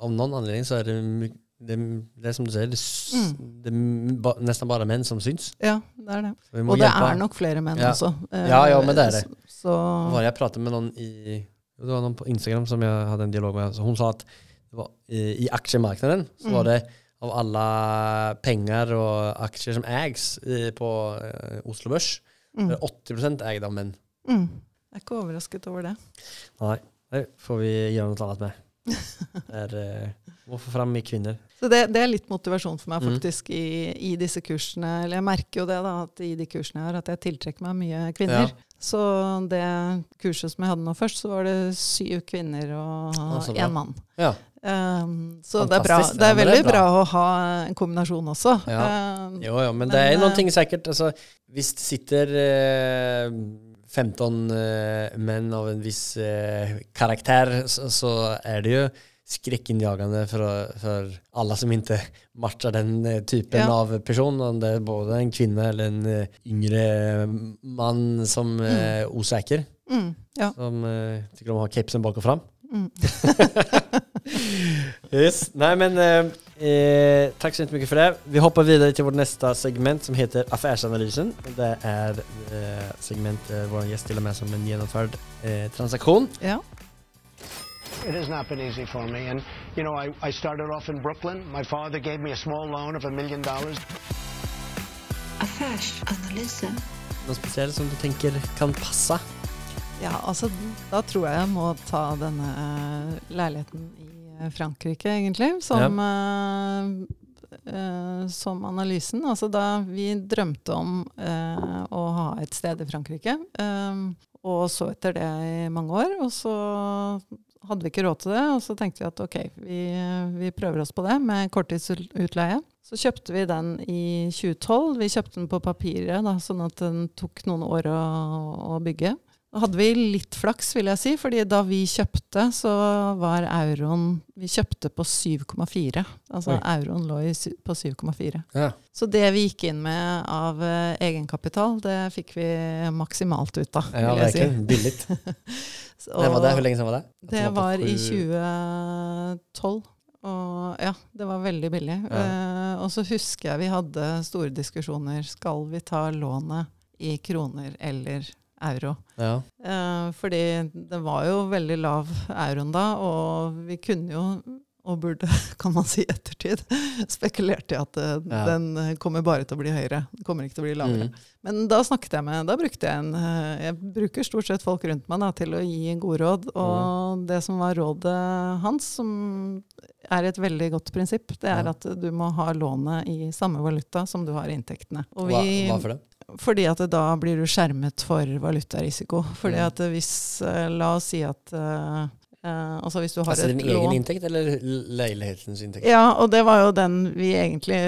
av noen anledning så er det, my- det, det er som du sier, det, Mm. det er nesten bare menn som syns. Ja, det er det. Og det hjelpe. er nok flere menn Ja. også. eh, Ja, ja, men det er det. Så, Var jeg pratet med noen i Det var noen på Instagram som jeg hadde en dialog med. Så hun sa at det var, i, i aksjemarkedet så Mm. var det av alle penger og aksjer som eies på eh, Oslo Børs, mm, det er 80% eid av menn. mm. Jeg er ikke overrasket over det. Nei, det får vi gjøre noe annet med. Er, eh, må få fram kvinner. Så det, det er litt motivasjon for meg Mm. faktisk i, i disse kursene. Eller jeg merker jo det da, at i de kursene jeg har, at jeg tiltrekker meg mye kvinner. Ja. Så det kurset som jeg hadde nå først, så var det syv kvinner og Å, én mann. Ja. Um, så det er, bra. Det er Ja, det er veldig bra. bra. å ha en kombinasjon også. Ja. Um, Jo, jo, men, Men, det er eh, noen ting sikkert altså, Hvis det sitter eh, 15 uh, menn av en viss uh, karakter, så, så er det jo skrekkinnjagende for, for alle som ikke matcher den eh, typen Ja. av person. Om det er både en kvinne eller en eh, yngre mann som mm. er usikker. mm, ja. Som uh, tycker om å ha kepsen bak og fram. Mm. Yes. Nej men eh, eh, tack så mycket för det. Vi hoppar vidare till vårt nästa segment som heter Affärsanalysen. Det är eh, segment där vår gäst delar med sig om en genomförd eh, transaktion. ja. It has not been easy for me. And, you know, I, I started off in Brooklyn. My father gave me a small loan of a million dollars. Affärsanalysen. Något speciellt som du tänker kan passa? Ja, altså da tror jeg jeg må ta denne uh, leiligheten i eh, Frankrike, egentlig, som, eh, eh, som analysen. Altså da vi drømte om eh, å ha et sted i Frankrike, eh, og så etter det i mange år, og så hadde vi ikke råd til det, og så tenkte vi at ok, vi, vi prøver oss på det med korttidsutleie. Så kjøpte vi den i 2012. Vi kjøpte den på papiret, da, sånn at den tok noen år å, å bygge. Hadde vi litt flaks, vil jeg si, fordi da vi kjøpte, så var euroen Vi kjøpte på 7,4. Altså Oi. euroen lå på 7,4. Ja. Så det vi gikk inn med av uh, egenkapital, det fikk vi maksimalt ut av, Ja, vil jeg si. verkligen. Billigt. Så- Det var det, hur länge sedan var det? Att det var i 2012. Og ja, det var veldig billig. Ja. Uh, og så husker jeg vi hadde store diskusjoner. Skal vi ta lånet i kroner eller euro. Ja. Eh, fordi det var jo veldig lav euroen da, og vi kunne jo, og burde, kan man si i ettertid, spekulert i at eh, Ja. den kommer bare til å bli høyere. Den kommer ikke til å bli lavere. Mm. Men da snakket jeg med, da brukte jeg en eh, Jeg bruker stort sett folk rundt meg da, til å gi gode råd. Og det som var rådet hans, som er et veldig godt prinsipp, det er Ja. at du må ha lånet i samme valuta som du har inntektene. Og Hva, hva for det? Fordi at da blir du skjermet for valutarisiko. Fordi at hvis eh, La oss si at eh, Altså hvis du har altså et din egen inntekt eller leilighetens inntekt? Ja, og det var jo den vi egentlig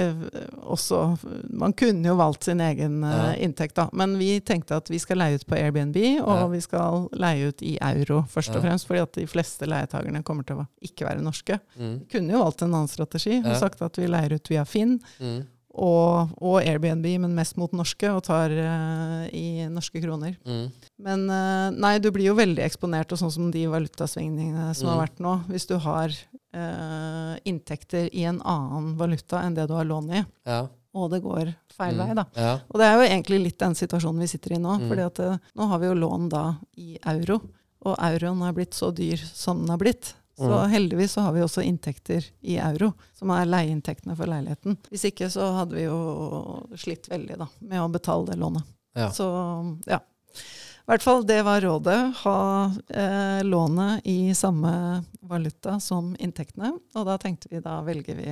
også Man kunne jo valgt sin egen Ja. inntekt, da. Men vi tenkte at vi skal leie ut på Airbnb, og Ja. vi skal leie ut i euro, først og fremst. Fordi at de fleste leietagerne kommer til å ikke være norske. Mm. Vi kunne jo valgt en annen strategi og sagt at vi leier ut via Finn Mm. Og, og Airbnb, men mest mot norske, og tar uh, i norske kroner. Mm. Men uh, nei, du blir jo veldig eksponert, og sånn som de valutasvingningene som Mm. har vært nå. Hvis du har uh, inntekter i en annen valuta enn det du har lån i, Ja. og det går feil Mm. vei, da. Ja. Og det er jo egentlig litt den situasjonen vi sitter i nå. Mm. fordi at nå har vi jo lån da i euro, og euroen har blitt så dyr som den har blitt. Så Mm. heldigvis så har vi også inntekter i euro, som er leieinntektene for leiligheten. Hvis ikke så hadde vi jo slitt veldig da, med å betale det lånet. Ja. Så ja. I hvert fall det var rådet. Ha eh, lånet i samme valuta som inntektene. Og da tenkte vi da velger vi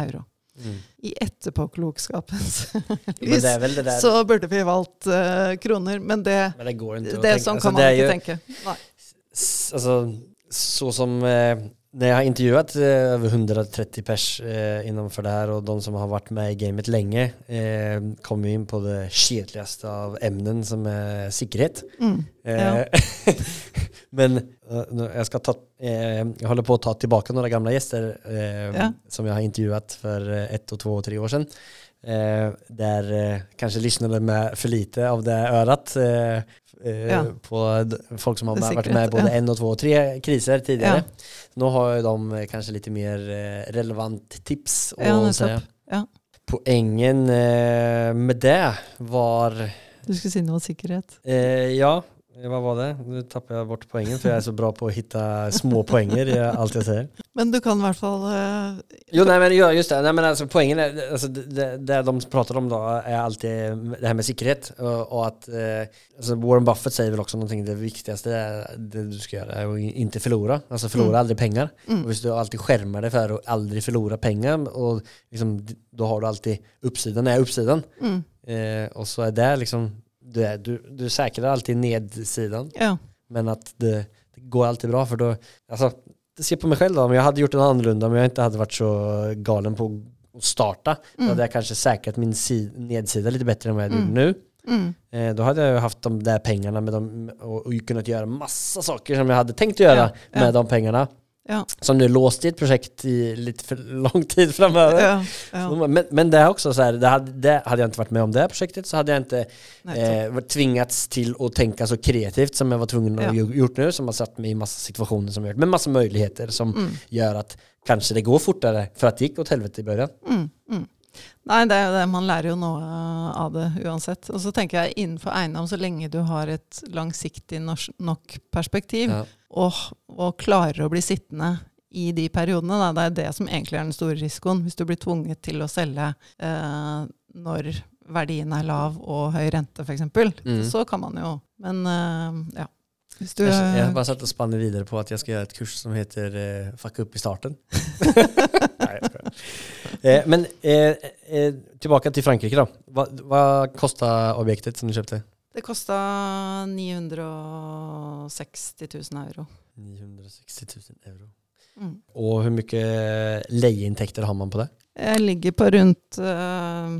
euro. Mm. I etterpåklokskapens Jo, lys det så burde vi valgt uh, kroner. Men det, men det går det sånn altså, kan man ikke ju- tenke. Nei. Alltså, så som eh, när jag har intervjuat eh, över 130 pers eh, innenfor det här och de som har vært med i gamet lenge eh, kommer in på det kedligaste av ämnen som är sikkerhet. Mm. Eh, Ja. men jeg, nu- jag ta, eh, jag håller på å ta tilbake noen gamle gjester eh, Ja. som jeg har intervjuet for eh, ett og to og tre år siden. Eh, der eh, kanskje lyssnade med for lite av det øret. eh, eh, Ja. på folk som har vært med, i både én ja. to två och tre kriser tidligere. Nu har jo de kanskje litt mer eh, relevant tips Ja, att Poengen. Eh, med det var Du skulle si noe om sikkerhet. Eh, ja, vad var det? Nå tapper jeg bort poenget, for jeg er så bra på å hitte små poenger i alt jeg ser. Men du kan i hvert fall uh... Jo, nei, men ja, just det. Nei, men altså, poenget er, altså, det, det, det de prater om da, er alltid det her med sikkerhet. Og, og at eh, altså, Warren Buffett sier vel også noe det viktigste er det du skal gjøre, er å ikke tape. Altså tape Mm. aldri penger. mm. Og hvis du alltid skjermer deg for å aldri tape penger, og liksom, da har du alltid oppsiden er oppsiden, Mm. Eh, og så er det liksom, du, är, du, du säkrar alltid nedsidan. Ja. Men att det, det går alltid bra för då, alltså, se på mig själv då, om jag hade gjort det annorlunda, om jag inte hade varit så galen på att starta, då Mm. hade jag kanske säkrat min si, nedsida lite bättre än vad jag Mm. gjorde nu. Mm. Eh, då hade jag ju haft de där pengarna med dem och, och kunnat göra massa saker som jag hade tänkt att göra Ja, ja. med de pengarna. Ja. Som nu är låst i ett projekt i lite för lång tid framöver. Ja. ja. Men, men det är också så här, det hade, det hade jag inte varit med om det här projektet så hade jag inte Nettopp. eh, varit tvingats till att tänka så kreativt som jag var tvungen att Ja. gjort nu, som har satt mig i massa situationer som jag gjort, med massa möjligheter som Mm. gör att kanske det går fortare för att det gick åt helvete i början. Mm. Nei, det er jo det. Man lærer jo noe av det uansett. Og så tenker jeg innenfor eiendom, så lenge du har et langsiktig nok perspektiv, Ja. og, og klarer å bli sittende i de periodene, da, det er det som egentlig er den store risikoen. Hvis du blir tvunget til å selge eh, når verdien er lav og høy rente, f.eks., Mm. så kan man jo Men eh, ja. Du jeg, jeg bare satt og spann videre på at jeg skal gjøre et kurs som heter eh, Fuck up i starten. Nei, jeg skojar. Eh, men eh, eh, tilbake til Frankrike da. Hva, hva kosta objektet som du kjøpte? Det kosta 960 000 euro. 960 000 euro. Mm. Og hvor mye leieinntekter har man på det? Jeg ligger på rundt eh,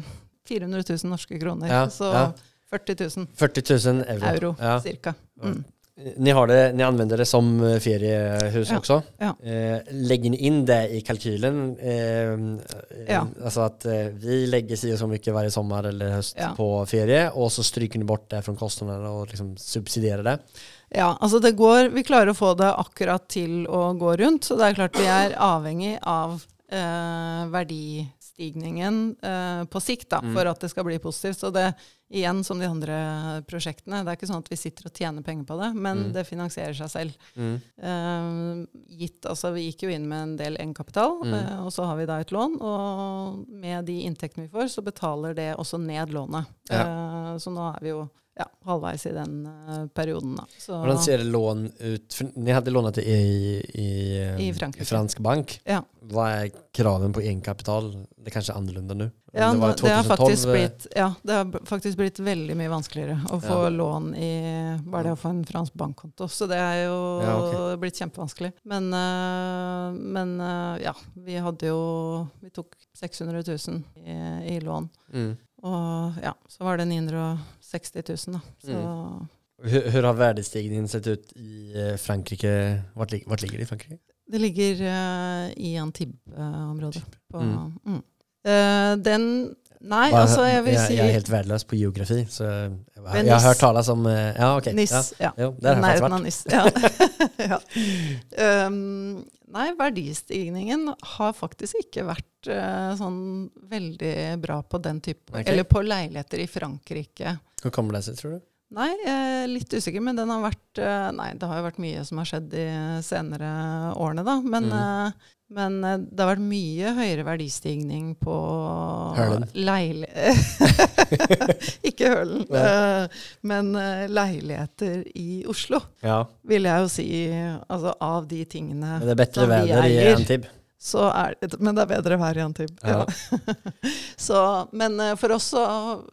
400 000 norske kroner. Ja, så ja. 40 000 40 000 euro. euro Ja. cirka. Mm. Ni, har det, ni använder det som eh, feriehus Ja, också? ja. Eh, lägger ni in det i kalkylen? Eh, Ja. Altså Alltså att eh, vi lägger si och så mycket varje sommar eller höst Ja. på ferie och så stryker ni bort det från kostnaderna och liksom subsidierar det? Ja, altså det går Vi klarer å få det akkurat til å gå rundt. Så det er klart vi er avhengig av eh, verdistigningen eh, på sikt da, Mm. for at det skal bli positivt. Så det igjen som de andre prosjektene, det er ikke sånn at vi sitter og tjener penger på det, men Mm. det finansierer seg selv. Mm. Eh, gitt, altså Vi gikk jo inn med en del egenkapital, Mm. eh, og så har vi da et lån. Og med de inntektene vi får, så betaler det også ned lånet. Eh, så nå er vi jo ja, halvveis i den uh, perioden. Da. Så, Hvordan ser lån ut? For ni hadde lånet i, i, i, I fransk bank. Ja. Hva er kraven på egenkapital? Det er kanskje annerledes nå? Ja, det det har faktisk 2012, eh, blitt, ja, det har faktisk blitt veldig mye vanskeligere å få Ja. lån i bare det å få en fransk bankkonto. Så det er jo Ja, ok. blitt kjempevanskelig. Men, eh, men eh, ja, vi hadde jo Vi tok 600 000 i, i lån. Mm. Og ja, så var det 900 000, da. Så Mm. Hur, hur har verdistigningen sett ut i eh, Frankrike? Hvor ligger det i Frankrike? det ligger uh, i Antibes-området. Mm. Mm. Uh, den Nei, Hva, altså, jeg vil jag, si jeg er helt verdiløs på geografi. Så jeg, jeg, jeg har hørt hört som... om... Ja, OK. NIS. Ja. Ja, jo, der har jeg faktisk vært. NIS. Ja. ja. Um, nei, verdistigningen har faktisk ikke vært uh, sånn veldig bra på den type okay. Eller på leiligheter i Frankrike. Hur kommer det seg, tror du? Nei, jeg er litt usikker, men den har vært eh, Nei, det har jo vært mye som har skjedd de senere årene, da. Men, Mm. eh, men eh, det har vært mye høyere verdistigning på Hølen. leil... ikke Hølen, Nei. men leiligheter i Oslo Ja, vil jeg jo si, altså av de tingene som det eier. Det er bedre vær i så er Men det er bedre vær i Antibes. Ja. så, men eh, for oss så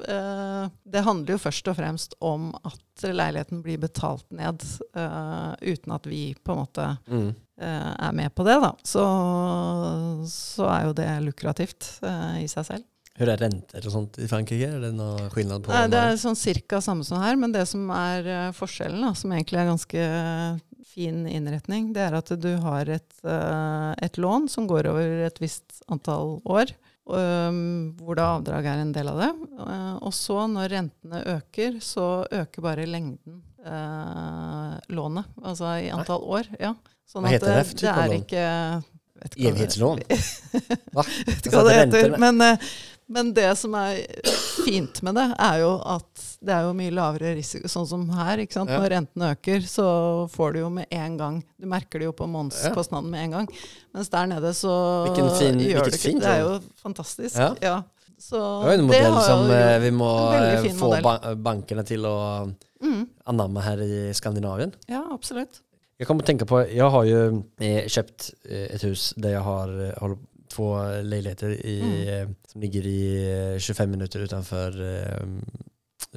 eh, Det handler jo først og fremst om at leiligheten blir betalt ned eh, uten at vi på en måte Mm. er med på det, da. Så, så er jo det lukrativt i seg selv. Hvor er renter og sånt i Frankrike? Er det noe skillnad på? Nei, det er sånn cirka samme som her, men det som er forskjellen, da, som egentlig er ganske fin innretning, det er at du har et, eh, et lån som går over et visst antall år, hvor da avdrag er en del av det. Eh, og så når rentene øker, så øker bare lengden eh, lånet, altså i antall år. Ja. Sånn Hva heter det det, er ikke Enhetslån? hva hva det heter. Men, men det som er fint med det, er jo at det er jo mye lavere risiko. Sånn som her, ikke sant? Ja. når rentene øker, så får du jo med en gang Du merker det jo på månedskostnaden med en gang. Mens der nede så fin- gjør det ikke Det er jo fantastisk. Ja. Ja. Så Det er en modell som jo eh, vi må eh, få modell. bankene til å mm, anamme her i Skandinavien. Ja, absolutt. Jeg kommer å tenke på, jeg har jo kjøpt köpt eh, hus der jeg har, holdt två lägenheter i, Mm. eh, som ligger i eh, 25 minuter utanför, eh,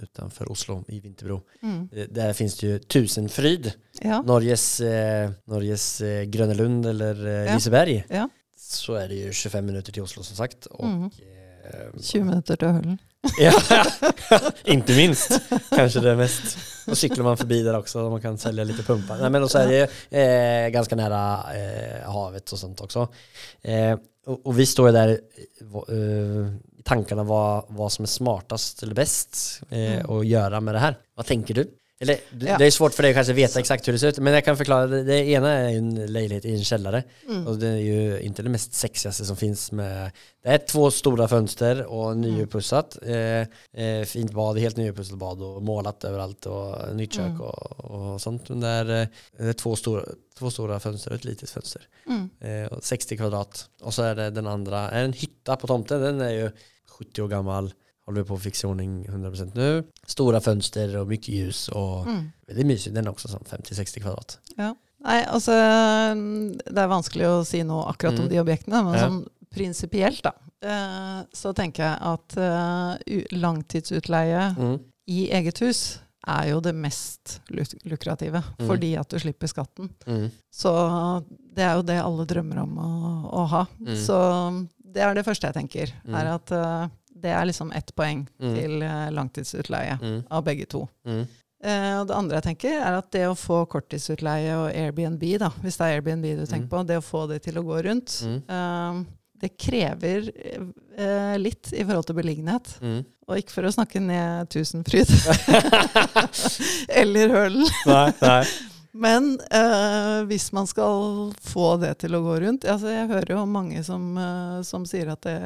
utanför Oslo i Vinterbro. Mm. Eh, Där finns det ju Tusenfryd, Ja. Norges, eh, Norges eh, Grönelund eller eh, Ja. Liseberg. Ja. Så är det ju 25 minuter till Oslo som sagt. Och, Mm. eh, 20 minuter til Hølen. Ja, inte minst. Kanske det mest. Och cyklar man förbi där också, man kan sälja lite pumpar. Nej, men och så är det eh, ganska nära eh, havet och sånt också. Eh, och, och vi står ju där eh, i tankarna vad, vad som är smartast eller bäst uh, Mm. att göra med det här. Vad tänker du? Eller, Ja. Det är svårt för dig att kanske veta exakt hur det ser ut, men jag kan förklara. Det, det ena är en lägenhet i en källare. Mm. Och det är ju inte det mest sexigaste som finns med Det är två stora fönster och nyuppussat eh, eh, Fint bad, helt nyuppussat bad och målat överallt och nytt kök Mm. och, och sånt Men det är, eh, det är två, stora, två stora fönster och ett litet fönster Mm. eh, och 60 kvadrat Och så är det den andra, är en hytta på tomten Den är ju 70 år gammal Håller på att fixa ordning 100% nu Stora fönster och mycket ljus och Mm. är mysigt Den är också sånn 50-60 kvadrat Ja. Nei, altså Det er vanskelig å si noe akkurat om Mm. de objektene, men Ja. sånn prinsipielt, da, eh, så tenker jeg at eh, langtidsutleie mm. i eget hus er jo det mest luk- lukrative, Mm. fordi at du slipper skatten. Mm. Så det er jo det alle drømmer om å, å ha. Mm. Så det er det første jeg tenker, Mm. er at eh, det er liksom ett poeng Mm. til eh, langtidsutleie Mm. av begge to. Mm. Eh, og det andre jeg tenker, er at det å få korttidsutleie og Airbnb, da, hvis det er Airbnb du tenker Mm. på, det å få det til å gå rundt, Mm. eh, det krever eh, litt i forhold til beliggenhet. Mm. Og ikke for å snakke ned Tusenfryd eller Hølen, nei, nej. Men eh, hvis man skal få det til å gå rundt altså Jeg hører jo mange som, eh, som sier at det,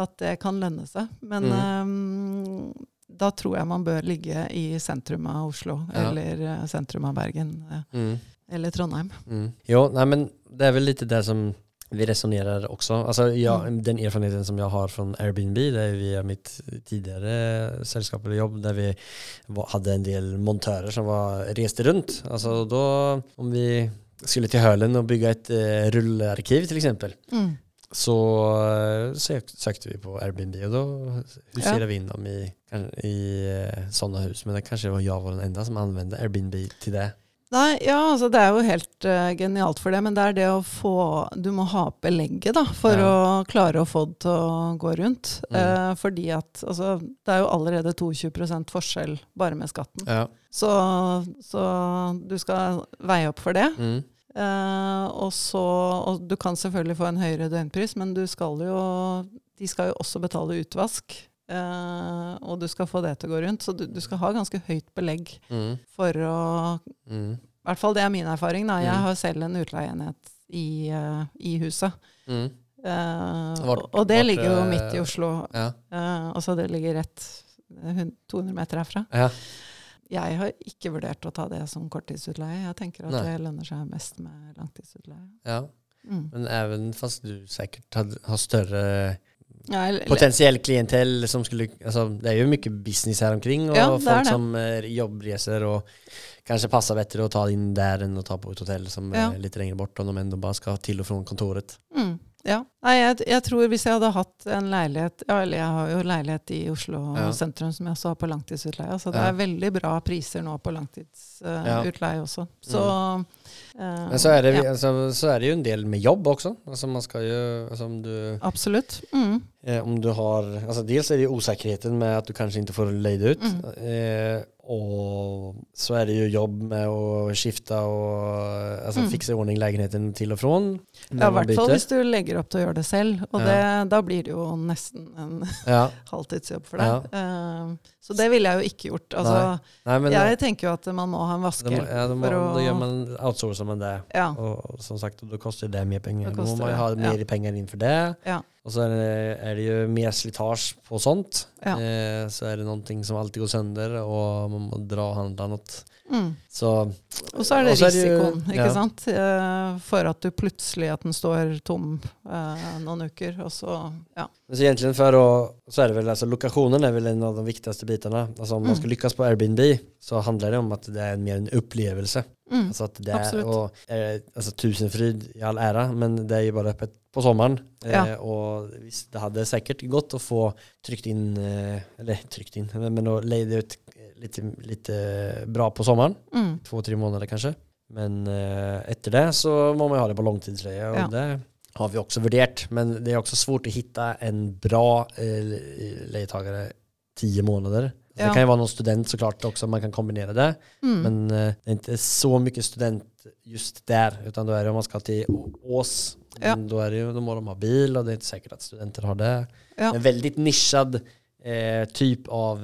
at det kan lønne seg. Men Mm. eh, da tror jeg man bør ligge i sentrum av Oslo Ja. eller sentrum av Bergen. Mm. Eller Trondheim. Mm. Jo, nei, men det er vel litt det som vi resonerer også. Altså, ja, Mm. Den erfarenheten som jeg har fra Airbnb, det er via mitt tidligere selskap eller jobb, der vi var, hadde en del montører som var, reiste rundt. Altså, da, om vi skulle til Hølen og bygge et eh, rullearkiv, f.eks., Mm. så eh, søkte vi på Airbnb, og da ja. vi inn dem i, i eh, sånne hus. Men det kanskje var jeg var den enda som anvendte Airbnb til det. Nei, ja, altså det er jo helt uh, genialt for det, men det er det å få Du må ha opp belegget da, for Ja. å klare å få det til å gå rundt. Mm. Uh, fordi at altså, det er jo allerede 22% forskjell bare med skatten. Ja. Så, så du skal veie opp for det. Mm. Uh, og så Og du kan selvfølgelig få en høyere døgnpris, men du skal jo De skal jo også betale utvask. Eh, og du skal få det til å gå rundt. Så du, du skal ha ganske høyt belegg Mm. for å Mm. i hvert fall det er min erfaring. Da. Jeg Mm. har selv en utleieenhet i, uh, i huset. Mm. Eh, og, og det vart, ligger jo midt i Oslo. Ja. Uh, altså det ligger rett eh, 200 meter herfra. ja. Jeg har ikke vurdert å ta det som korttidsutleie. Jeg tenker at Nei. det lønner seg mest med langtidsutleie. ja. Mm. Men even fast du sikkert har større Ja, eller- Potensiell klientell som skulle altså, Det er jo mye business her omkring og Ja, folk som eh, jobbreser og kanskje passer bedre å ta inn der enn å ta på et hotell som Ja. er litt lenger bort, om de bare skal til og fra kontoret. Mm, ja. Nei, jeg, jeg tror hvis jeg hadde hatt en leilighet ja, Eller jeg har jo leilighet i Oslo Ja. sentrum som jeg også har på langtidsutleie. Så det Ja. er veldig bra priser nå på langtidsutleie også. Så uh, Men så er, det, ja, alltså, så er det jo en del med jobb også. Altså man skal jo, altså, om du Absolutt. Mm. Eh, om du har, altså, dels er det jo usikkerheten med at du kanskje ikke får leid ut. Mm. Eh, og så er det jo jobb med å skifte og altså, Mm. fikse i ordning leiligheten til og fra. Ja, I hvert fall hvis du legger opp til å gjøre det selv. Og Ja. da blir det jo nesten en Ja. halvtidsjobb for deg. Uh, så det ville jeg jo ikke gjort. Altså, Nei. Nei, jeg tenker jo at man må ha en vaskehjelp ja, må- for å Da gjør man, outsourcer man det. Ja. og som sagt, då koster det mye penger. Då må man det, ha mer penger in for det. Ja. Och så er det, jo det mer slitage på sånt. Ja. Eh, så er det någonting som alltid går sønder, og man må dra og handla noe. Mm. Så Og så er det risikoen, er det jo- ikke ja. sant? Eh, for at du plutselig at den står tom eh, noen uker, og så Ja. Så egentlig for å, så er det vel, altså lokasjonen er vel en av de viktigste bitene. Altså om man skal lykkes på Airbnb så handler det om at det er mer en upplevelse. Mm. Alltså att det är, och, eh, alltså tusenfryd i all ära, men det är ju bara öppet på sommaren. Ja. Eh, och visst, det hade säkert gått att få tryckt in, eh, eller tryckt in, men, men att leja ut lite, lite bra på sommaren. Mm. Två, tre månader kanske. Men eh, etter det så må man jo ha det på långtidsleie, og Ja. det har vi også vurdert. Men det er også svårt å finne en bra eh, lejetagare ti månader. Det kan jo være noen student så klart, også, man kan kombinere det. Mm. Men uh, det er ikke så mye student just der. utan da er det om man skal til Ås, Ja. Da, är det då må de ha bil og det er ikke sikkert at studenter har det. Ja. En veldig nischad eh, typ av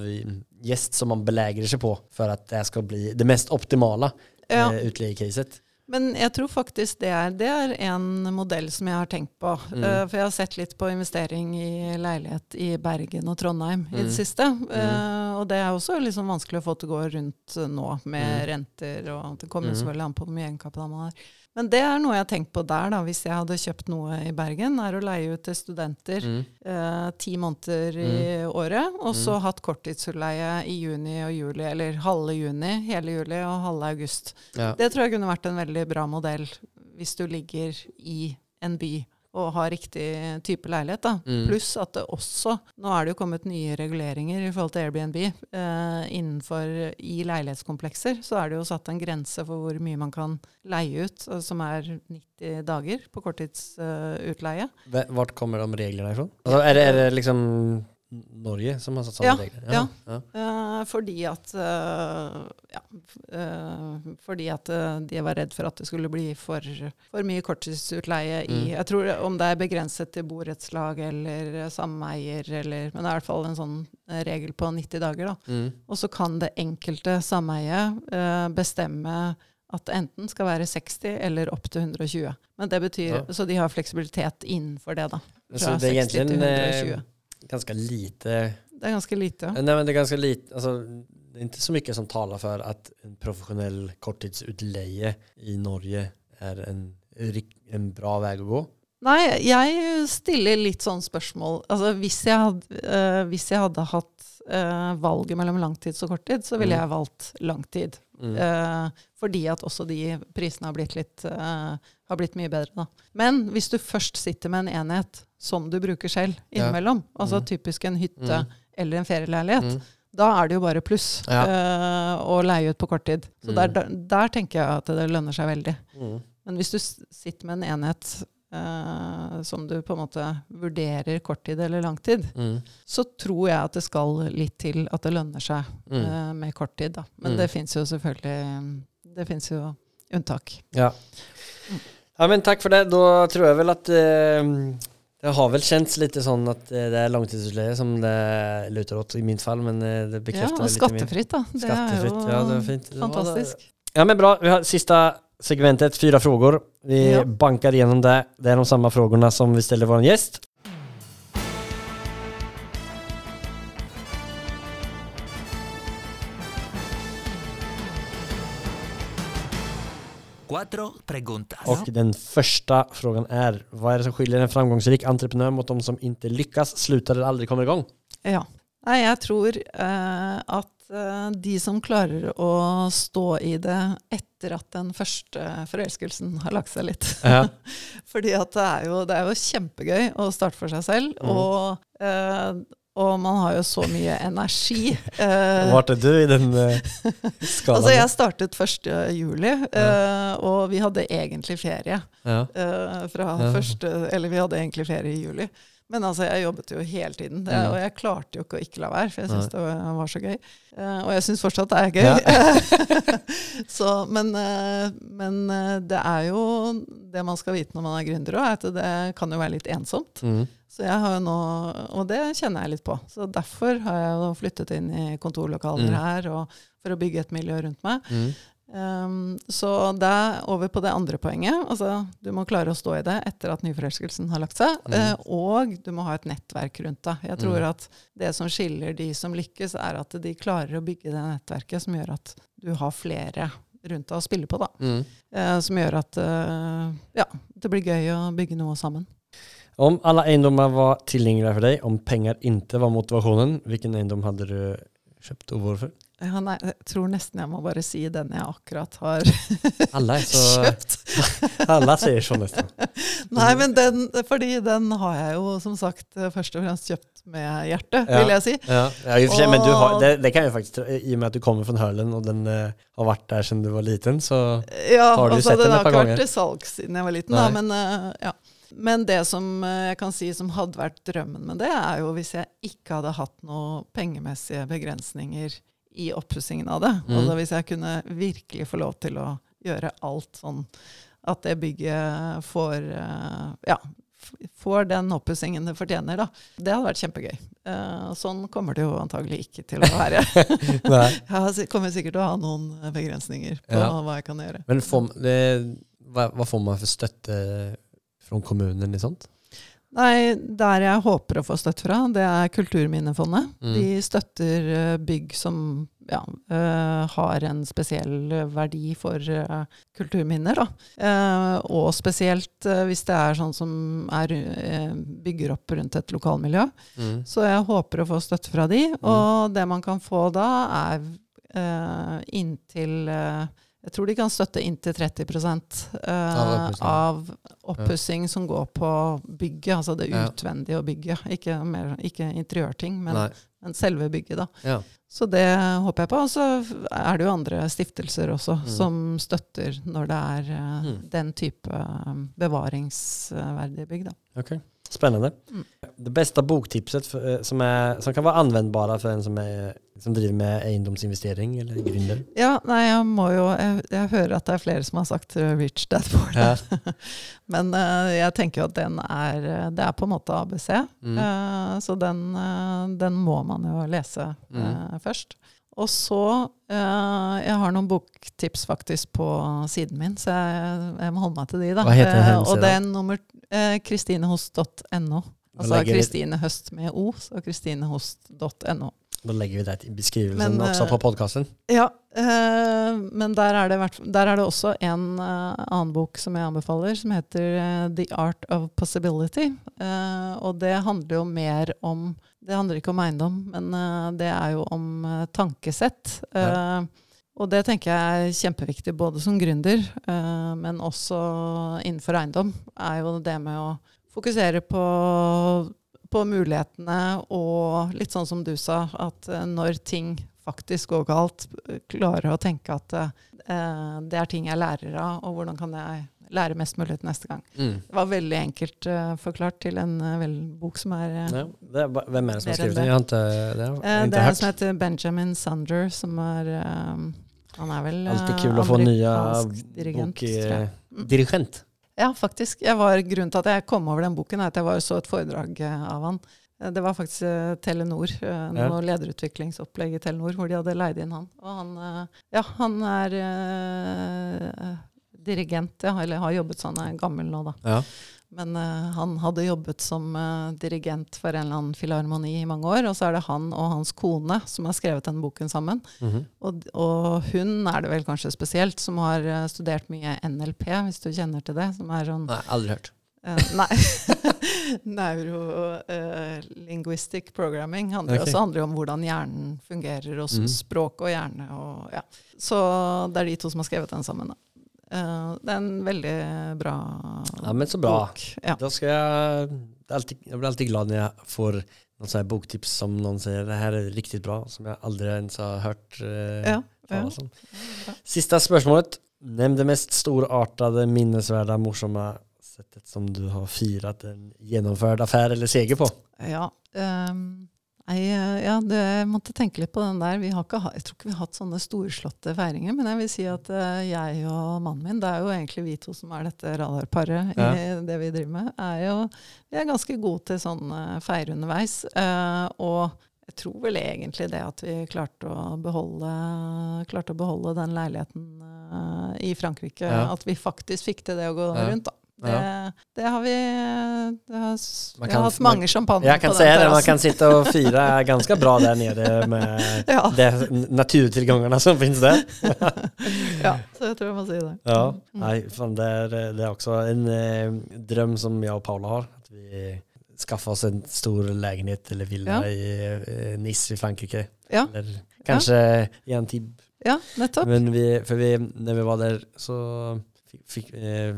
gjest som man belägrar seg på for at det skal bli det mest optimale Ja. eh, utleiecaset. Men jeg tror faktisk det er, det er en modell som jeg har tenkt på. Mm. Uh, for jeg har sett litt på investering i leilighet i Bergen og Trondheim i Mm. det siste. Eh, og det er også liksom vanskelig å få til å gå rundt nå med Mm. renter, og det kommer Mm. selvfølgelig an på hvor mye egenkapital man har. Men det er noe jeg har tenkt på der, da, hvis jeg hadde kjøpt noe i Bergen, er å leie ut til studenter Mm. eh, ti måneder i året, og så hatt korttidsutleie i juni og juli, eller halve juni, hele juli og halve august. Ja. Det tror jeg kunne vært en veldig bra modell hvis du ligger i en by og ha riktig type leilighet. da. Mm. Pluss at det også Nå er det jo kommet nye reguleringer i forhold til Airbnb. Eh, innenfor I leilighetskomplekser så er det jo satt en grense for hvor mye man kan leie ut, eh, som er 90 dager på korttidsutleie. Uh, Vart kommer de reglene? Alltså, är, det, er det liksom Norge som har satt sammen regler? ja. ja. Uh, fordi at uh, Ja. uh, fordi at de var redd for at det skulle bli for, for mye korttidsutleie i Mm. Jeg tror om det er begrenset til borettslag eller sameier, eller Men det er i hvert fall en sånn regel på 90 dager, da. Mm. Og så kan det enkelte sameie bestemme at det enten skal være 60 eller opp til 120. Men det betyr, Ja. Så de har fleksibilitet innenfor det, da. Så det er 60 til egentlig 120. eh, ganske lite Det er ganske lite. ja. Nej men det är ganska lite, alltså, det är inte så mycket som talar för att en professionell korttidsutleie i Norge er en, en bra vei å gå. Nei, jeg stiller litt sånn spørsmål. Altså, hvis, jeg hadde, uh, hvis jeg hadde hatt uh, valget mellom langtids og korttid, så ville Mm. jeg valgt langtid. Mm. Uh, fordi at også de prisene har blitt, litt, eh, har blitt mye bedre. Da. Men hvis du først sitter med en enhet som du bruker selv Ja. altså Mm. typisk en hytte Mm. eller en ferieleilighet, Mm. da er det jo bare pluss Ja. uh, å leie ut på kort tid. Så Mm. der, der, der tenker jeg at det lønner seg veldig. Mm. Men hvis du sitter med en enhet uh, som du på en måte vurderer korttid eller langtid, Mm. så tror jeg at det skal litt til at det lønner seg eh, med korttid. Da. Men det fins jo selvfølgelig Det fins jo unntak. Ja. ja, men takk for det. Da tror jeg vel at det har vel känts litt sånn att eh, det er langtidsutleie som det luter åt i mitt fall, men det det Ja, litt. og skattefritt, da. Det Skattefritt, er jo ja det var fint. Fantastisk. Ja men bra, vi har siste segmentet, fyra frågor. Vi Ja. bankar gjennom det. Det er de samme frågorna som vi ställer vår gäst. Och den första frågan är, vad är det som skiljer en framgångsrik entreprenör mot de som inte lyckas, slutar eller aldrig kommer igång? Ja. Nei, jeg tror eh, at eh, de som klarer å stå i det etter at den første forelskelsen har lagt seg litt Ja. Fordi at det er, jo, det er jo kjempegøy å starte for seg selv, Mm. og, eh, og man har jo så mye energi. Hva ble är du i den skalaen? altså, jeg startet 1. juli, ja. og vi hadde egentlig ferie. ja. eh, fra Ja. første, eller vi hadde egentlig ferie i juli. Men altså, jeg jobbet jo hele tiden, det, Mm. og jeg klarte jo ikke å ikke la være, for jeg syntes det var, så gøy. Eh, og jeg syns fortsatt det er gøy. så, men, eh, men eh, det er jo det man skal vite når man er gründer òg, at det kan jo være litt ensomt. Mm. Så jeg har jo nå, og det kjenner jeg litt på. Så derfor har jeg jo flyttet inn i kontorlokaler Mm. her, og for å bygge et miljø rundt meg. Mm. Um, så det er over på det andre poenget. Altså, du må klare å stå i det etter at nyforelskelsen har lagt seg. Mm. Uh, og du må ha et nettverk rundt deg. Jeg tror Mm. at det som skiller de som lykkes, er at de klarer å bygge det nettverket som gjør at du har flere rundt deg å spille på. Da. Mm. Uh, som gjør at uh, ja, det blir gøy å bygge noe sammen. Om alle eiendommer var tilgjengelige for deg, om penger ikke var motivasjonen, hvilken eiendom hadde du kjøpt og varför? Ja, nei, jeg tror nesten jeg må bare si den jeg akkurat har Alle så... kjøpt. Alle sier så nesten. Nei, men den, fordi den har jeg jo som sagt først og fremst kjøpt med hjertet, Ja. vil jeg si. Ja, ja i men du har, det, det kan jag faktisk i og med at du kommer fra Hörlen og den eh, har vært der siden du var liten så... Ja, Har du altså, sett den den et har ikke vært til salgs siden jeg var liten, da, men, uh, ja. men det som eh, jeg kan si som hadde vært drømmen med det, er jo hvis jeg ikke hadde hatt noen pengemessige begrensninger i oppussingen av det. Mm. Altså hvis jeg kunne virkelig få lov til å gjøre alt sånn at det bygget får eh, ja, får den oppussingen det fortjener, da. Det hadde vært kjempegøy. Uh, sånn kommer det jo antagelig ikke til å være. Jeg kommer sikkert til å ha noen begrensninger på Ja. hva jeg kan gjøre. Men får, det, hva, hva, får man for støtte fra kommunen i sånt? Nei, der jeg håper å få støtte fra, det er Kulturminnefondet. Mm. De støtter eh, bygg som ja, uh, har en spesiell verdi for uh, kulturminner. Eh, og spesielt eh, hvis det er sånn som er, eh, bygger opp rundt et lokalmiljø. Mm. Så jeg håper å få støtte fra de. Og det man kan få da, er eh, inntil eh, Jeg tror de kan støtte inntil 30 uh, Av oppussing. ja. som går på bygget, altså det utvendige og bygget. Ikke, mer, ikke interiørting, men, men selve bygget, da. Ja. Så det håper jeg på. Og så er det jo andre stiftelser også Mm. som støtter når det er uh, Mm. den type eh, bevaringsverdige bygg, da. Okej. Spännande. Mm. Det bästa boktipset för, eh, som, är, som kan vara användbara för en som, är, som driver med eiendomsinvestering eller gründer? Ja, nei, jeg må jo jeg, jeg hører at det er flere som har sagt uh, 'Rich Dad Poor Ja. Men uh, jeg tenker jo at den er eh, Det er på en måte ABC. Mm. uh, så den, uh, den må man jo lese Mm. eh, først. Og så eh, Jeg har noen boktips faktisk på siden min, så jeg, jeg må holde meg til de, da. Hva heter Eh, hjemmesida? og det er nummer eh, kristinehost.no. Altså legger Kristine Høst med O, så kristinehost.no. Da legger vi det i beskrivelsen Men, også eh, på podkasten. Ja, eh, men der er, det, der er det også en eh, annen bok som jeg anbefaler, som heter eh, The Art of Possibility. Eh, og det handler jo mer om Det handler ikke om eiendom, men eh, det er jo om eh, tankesett. Eh, Og det tenker jeg er kjempeviktig, både som gründer, men også innenfor eiendom. Er jo det med å fokusere på, på mulighetene og litt sånn som du sa, at når ting faktisk går galt, klare å tenke at det er ting jeg lærer av, og hvordan kan jeg lære mest mulig til neste gang. Mm. Det var veldig enkelt uh, forklart til en uh, bok som er uh, Ja, er, hvem er det som har skrevet den? Det, det Eh, det er en som heter Benjamin Sunder, som er Han er vel Alltid kul å få nye dirigent, bok. Mm. bokdirigent. Ja, faktisk. Var, grunnen til at jeg kom over den boken, er at jeg var så et foredrag av han. Det var faktisk Telenor, eh, noe lederutviklingsopplegg i Telenor, hvor de hadde leid inn han. Og han, ja, han er dirigent, ja, eller har jobbet sånn, jeg er gammel nå, da. Ja. Men uh, han hadde jobbet som uh, dirigent for en eller annen filharmoni i mange år. Og så er det han og hans kone som har skrevet denne boken sammen. Mhm. Og, og hun er det vel kanskje spesielt, som har uh, studert mye NLP, hvis du kjenner til det. Som er sånn Nei, aldri hørt. Nei. Neuro-linguistic programming handler, okay. også handler om hvordan hjernen fungerer, og mm. Mhm. språk og hjerne. Og, ja. Så det er de to som har skrevet den sammen. Da. Eh, det er en veldig bra bok. Ja, men så bra. Ja. Da skal jeg alltid, Jeg blir alltid glad når jeg får noen sånne boktips som noen sier det her er riktig bra, som jeg aldri ens har hørt eh, Ja, ja. Siste spørsmålet. Nevn det mest storartede, minnesverdige, morsomme settet som du har firet en gjennomført affære eller seger på. Ja, ehm, nei, eh, ja det, jeg måtte tenke litt på den der. Vi har ikke, jeg tror ikke vi har hatt sånne storslåtte feiringer. Men jeg vil si at eh, jeg og mannen min, det er jo egentlig vi to som er dette radarparet i det vi driver med, er jo Vi er ganske gode til sånn eh, feire underveis. eh, og jeg tror vel egentlig det at vi klarte å beholde, klarte å beholde den leiligheten i Frankrike. Ja. At vi faktisk fikk til det å gå Ja. rundt, da. Det, Ja. det har vi det har, kan, Vi har hatt mange kan på si se det, man kan sitte og fire ganske bra der nede med Ja. de naturtilgangene som finnes der. Ja, så jeg tror jeg må si det. Ja, Mm. nei, fan, det, er, det er også en eh, drøm som jeg og Paula har. At vi skaffer oss en stor leilighet eller villa Ja. i eh, Nice i Frankrike. Ja, Eller kanskje i Antibes. ja nettopp. Men vi, for vi, når vi var der, så fikk vi eh,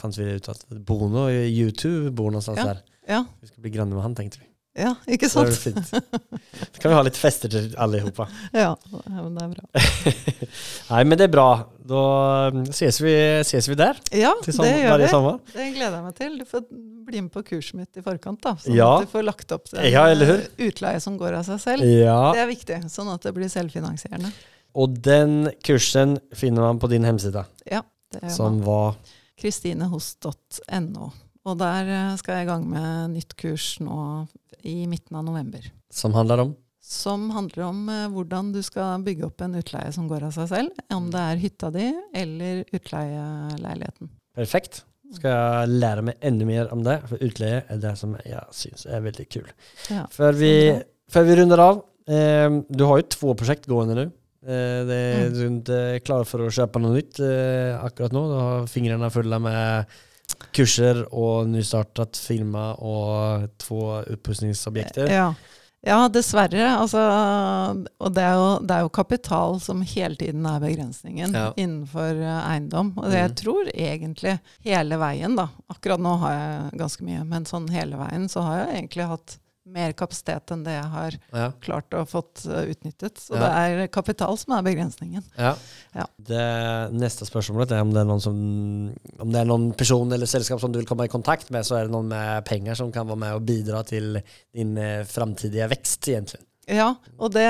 fanns vi ut at Bono i YouTube bor någonstans Ja. der. Ja, Vi skal bli granne med han tenkte vi. ja ikke Så det sant? Så kan vi ha litt fester til alle Ja, ja, men det er bra. Nei, men det er bra. Da mm, ses vi, ses vi der. Ja, det gjør vi. Det gleder jeg meg til. Du får bli med på kurset mitt i forkant, da. Sånn Ja. at du får lagt opp den Ja, eh, utleie som går av seg selv. Ja, Det er viktig, sånn at det blir selvfinansierende. Og den kursen finner man på din hemsida Ja, det gjør man. som var Kristinehost.no. Og der eh, skal jeg i gang med nytt kurs nå i midten av november. som handler om Som handler om eh, hvordan du skal bygge opp en utleie som går av seg selv. Om det er hytta di eller utleieleiligheten. perfekt. Skal jeg lære meg enda mer om det. for utleie er det som jeg syns er veldig kul. Ja. før, vi, för vi runder av. Eh, du har jo to prosjekt gående nu. Eh, det er Mm. Är inte klar for å kjøpe noe nytt eh, akkurat nå. Da har fingrarna fulle med kurser og nystartet firma og to upppussningsobjekter. Ja. ja, dessverre. Altså, og det er, jo, det er jo kapital som hele tiden er begrensningen Ja. innenfor eh, eiendom. Og jeg Mm. tror egentlig hele veien, da Akkurat nå har jeg ganske mye, men sånn hele veien så har jeg egentlig hatt mer kapasitet enn det jeg har Ja. klart å fått eh, utnyttet. Så Ja. det er kapital som er begrensningen. Ja. Ja. Det neste spørsmålet er om det er, noen som om det er noen person eller selskap som du vil komme i kontakt med så er det noen med penger som kan være med og bidra til din framtidige vekst, egentlig. Ja, og det,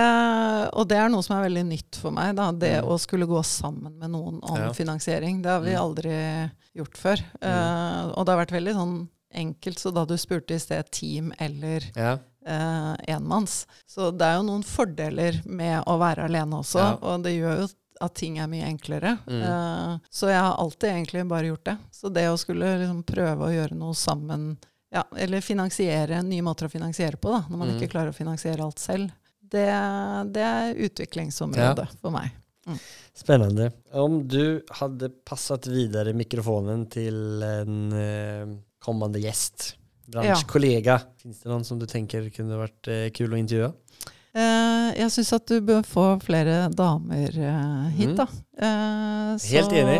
og det er noe som er veldig nytt for meg. Da. Det Mm. å skulle gå sammen med noen om Ja. finansiering. Det har vi Mm. aldri gjort før. Eh, og det har vært veldig sånn enkelt, så da du spurte i sted team eller Ja. eh, enmanns. Så det er jo noen fordeler med å være alene også, Ja. og det gjør jo at ting er mye enklere. Mm. Eh, så jeg har alltid egentlig bare gjort det. Så det å skulle liksom prøve å gjøre noe sammen, ja, eller finansiere nye måter å finansiere på, da, når man Mm. ikke klarer å finansiere alt selv, det, det er utviklingsområdet for meg. Spennende. Om du hadde passat videre mikrofonen til en eh, gjest, bransjekollega. Ja. Fins det noen som du tenker kunne vært eh, kul å intervjue? Eh, jeg syns at du bør få flere damer eh, hit, Mm. da. Eh, Helt enig.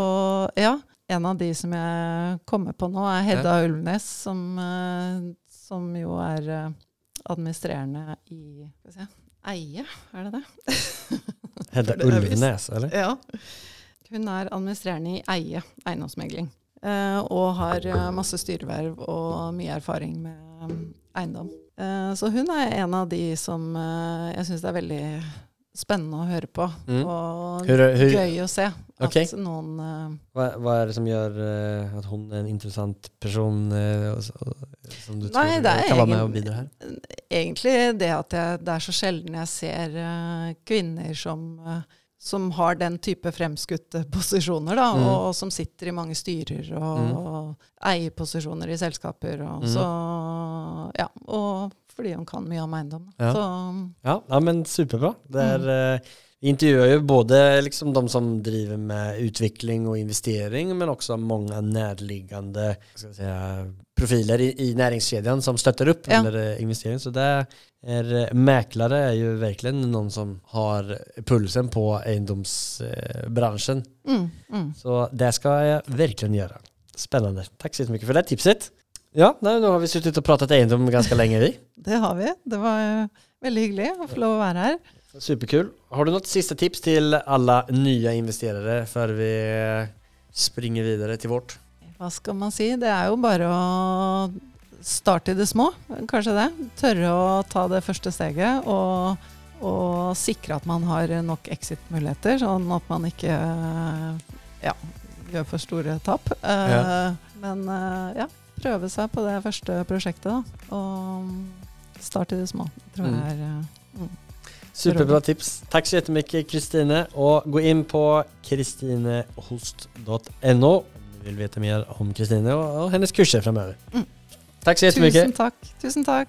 Ja. En av de som jeg kommer på nå, er Hedda Ulvnes, som, eh, som jo er eh, administrerende i Skal vi se Eie, er det det? Hedda. Ulvnäs, eller? Ja. Hun er administrerende i Eie eiendomsmegling. Eh, og har eh, masse styreverv og mye erfaring med um, eiendom. Eh, så hun er en av de som jeg syns er veldig spennende å høre på. Mm. Og Hur, hur, gøy å se at noen uh, hva, hva, er det som gjør uh, at hun er en interessant person uh, och, så- som du nei, tror det kan vara med og bidra her? Egentlig det at jeg, det er så sjelden jeg ser kvinner som, som har den type fremskutte posisjoner, da, Mm. og, som sitter i mange styrer og, Mm. og eierposisjoner i selskaper. Og, Mm. så, ja, og fordi hun kan mye om eiendom. Ja. Så Ja, ja men superbra. Det er, eh, vi intervjuer jo både liksom de som driver med utvikling og investering men også mange nærliggende skal jeg säga, profiler i, i näringskedjan som stöttar upp Ja. under eh, investering. Så det är, eh, mäklare är ju verkligen någon som har pulsen på egendomsbranschen. mm, mm. Så det ska jag verkligen göra. Spännande. Tack så mycket för det tipset. Ja, nu har vi suttit och pratat eiendom ganska länge vi. Det har vi. Det var eh, veldig hyggelig å få lov å være her. Superkul. Har du något sista tips till alla nya investerare för vi springer vidare till vårt? Hva skal man si? Det er jo bare å starte i det små, kanskje det. Tørre å ta det første steget og, og sikre at man har nok exit-muligheter, sånn at man ikke ja, gjør for store tap. Eh, Ja. Men eh, ja, prøve seg på det første prosjektet, da. Og starte i det små. Tror Mm. jeg er mm. Superbra tips. Takk så jettemye, Kristine Og gå inn på kristinehost.no vill veta mer om Kristine och, och hennes kurser framöver. Mm. Tack så jättemycket. Tusen takk. Tusen takk.